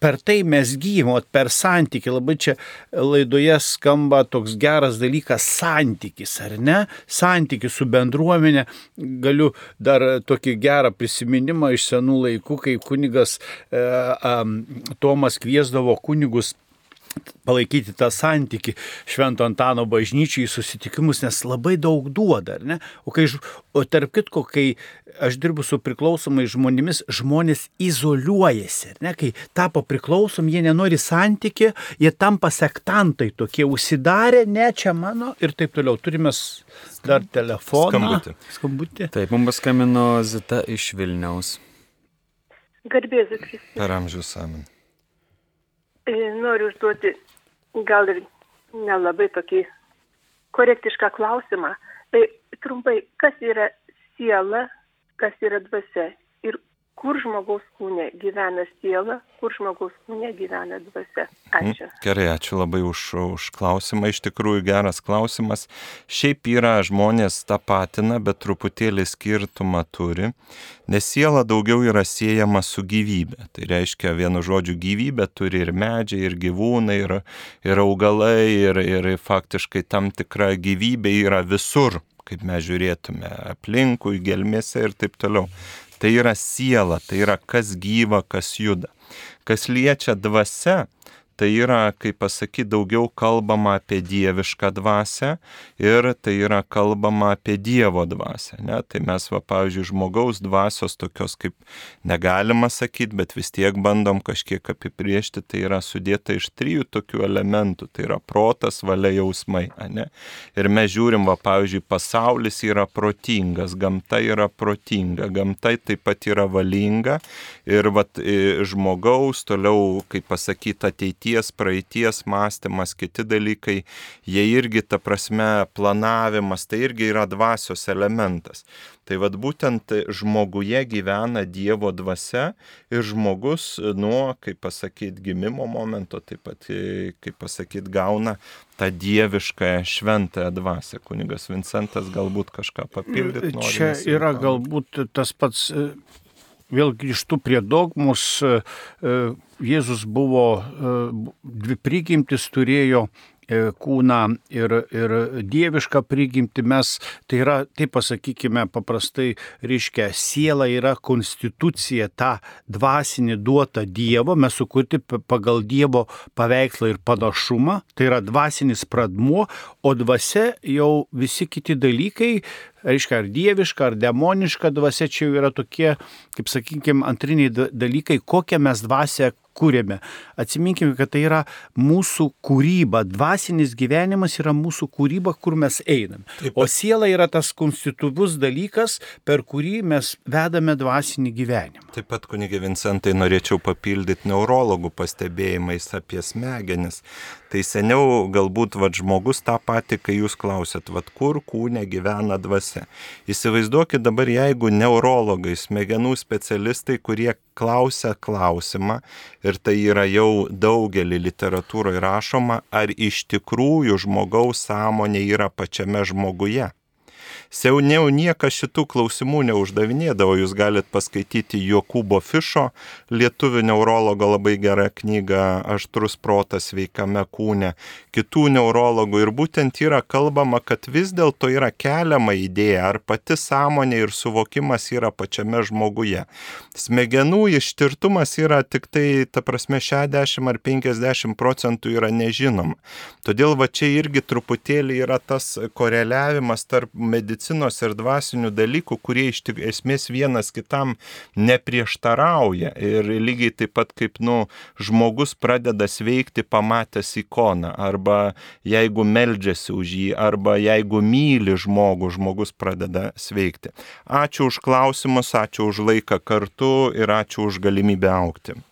Per tai mes gyvimo, per santyki. Labai čia laidoje skamba toks geras dalykas - santykis, ar ne? Santykis su bendruomenė. Galiu dar tokį gerą prisiminimą iš senų laikų, kai kunigas e, e, Tomas kviesdavo kunigus palaikyti tą santyki Švento Antano bažnyčiai susitikimus, nes labai daug duoda, ar ne? O, kai, o tarp kitko, kai aš dirbu su priklausomai žmonėmis, žmonės izoliuojasi, ar ne? Kai tapo priklausom, jie nenori santyki, jie tampa sektantai tokie, užsidarė, ne čia mano ir taip toliau. Turime dar telefoną. Skambutį. Skambutį. Taip, mums paskambino Zita iš Vilniaus. Garbėsiu Kristus. Per amžius amen. E, noriu užduoti gal ir nelabai tokį korektišką klausimą. Tai trumpai, kas yra siela, kas yra dvasia kur žmogaus kūne gyvena siela, kur žmogaus kūne gyvena dvasia. Ačiū. Gerai, ačiū labai už, už klausimą. Iš tikrųjų geras klausimas. Šiaip yra žmonės tą patina, bet truputėlį skirtumą turi, nes siela daugiau yra siejama su gyvybė. Tai reiškia, vienu žodžiu, gyvybė turi ir medžiai, ir gyvūnai, ir, ir augalai, ir, ir faktiškai tam tikra gyvybė yra visur kaip mes žiūrėtume aplinkui, gelmėse ir taip toliau. Tai yra siela, tai yra kas gyva, kas juda. Kas liečia dvasia, tai yra, kaip pasakyti, daugiau kalbama apie dievišką dvasę ir tai yra kalbama apie Dievo dvasę. Ne? Tai mes, va, pavyzdžiui, žmogaus dvasios tokios kaip negalima sakyti, bet vis tiek bandom kažkiek apibriežti, tai yra sudėta iš trijų tokių elementų. Tai yra protas, valia, jausmai. Ne? Ir mes žiūrim, va, pavyzdžiui, pasaulis yra protingas, gamta yra protinga, gamta taip pat yra valinga ir va, žmogaus toliau, kaip pasakyti, ateities, praeities mąstymas, kiti dalykai, jie irgi, ta prasme, planavimas, tai irgi yra dvasios elementas. Tai vad būtent žmoguje gyvena Dievo dvasia ir žmogus nuo, kaip pasakyti, gimimo momento taip pat, kaip pasakyti, gauna tą dievišką šventąją dvasę. Kunigas Vincentas galbūt kažką papildyti nori. Čia yra galbūt tas pats vėl grįžtu prie dogmus, Jėzus buvo dvi prigimtis turėjo E, kūną ir, ir dievišką prigimti mes, tai yra, taip pasakykime, paprastai reiškia, siela yra konstitucija, ta dvasinė duota Dievo, mes sukurti pagal Dievo paveikslą ir panašumą, tai yra dvasinis pradmuo, o dvasia jau visi kiti dalykai, reiškia, ar dieviška, ar demoniška dvasia, čia jau yra tokie, kaip sakykime, antriniai dalykai, kokią mes dvasę kūrėme. Atsiminkime, kad tai yra mūsų kūryba, dvasinis gyvenimas yra mūsų kūryba, kur mes einame. Taip, o siela yra tas konstituvus dalykas, per kurį mes vedame dvasinį gyvenimą. Taip pat, kunigė Vincentai, norėčiau papildyti neurologų pastebėjimais apie smegenis. Tai seniau galbūt vad žmogus tą patį, kai jūs klausėt, vad kur kūne gyvena dvasia. Įsivaizduokit dabar, jeigu neurologai, smegenų specialistai, kurie klausia klausimą, ir tai yra jau daugelį literatūroje rašoma, ar iš tikrųjų žmogaus sąmonė yra pačiame žmoguje. Seniau niekas šitų klausimų neuždavinėdavo, jūs galite paskaityti Jokūbo Fišo, lietuvių neurologo labai gerą knygą Aštrus protas veikame kūne, kitų neurologų ir būtent yra kalbama, kad vis dėlto yra keliama idėja, ar pati sąmonė ir suvokimas yra pačiame žmoguje. Smegenų ištirtumas yra tik tai, ta prasme, 60 ar 50 procentų yra nežinoma. Todėl va čia irgi truputėlį yra tas koreliavimas tarp medicinos medicinos ir dvasinių dalykų, kurie iš tik esmės vienas kitam neprieštarauja. Ir lygiai taip pat kaip, nu, žmogus pradeda sveikti pamatęs ikoną, arba jeigu meldžiasi už jį, arba jeigu myli žmogų, žmogus pradeda sveikti. Ačiū už klausimus, ačiū už laiką kartu ir ačiū už galimybę aukti.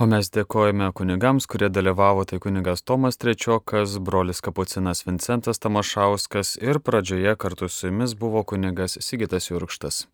O mes dėkojame kunigams, kurie dalyvavo, tai kunigas Tomas Trečiokas, brolis Kapucinas Vincentas Tamašauskas ir pradžioje kartu su jumis buvo kunigas Sigitas Jurkštas.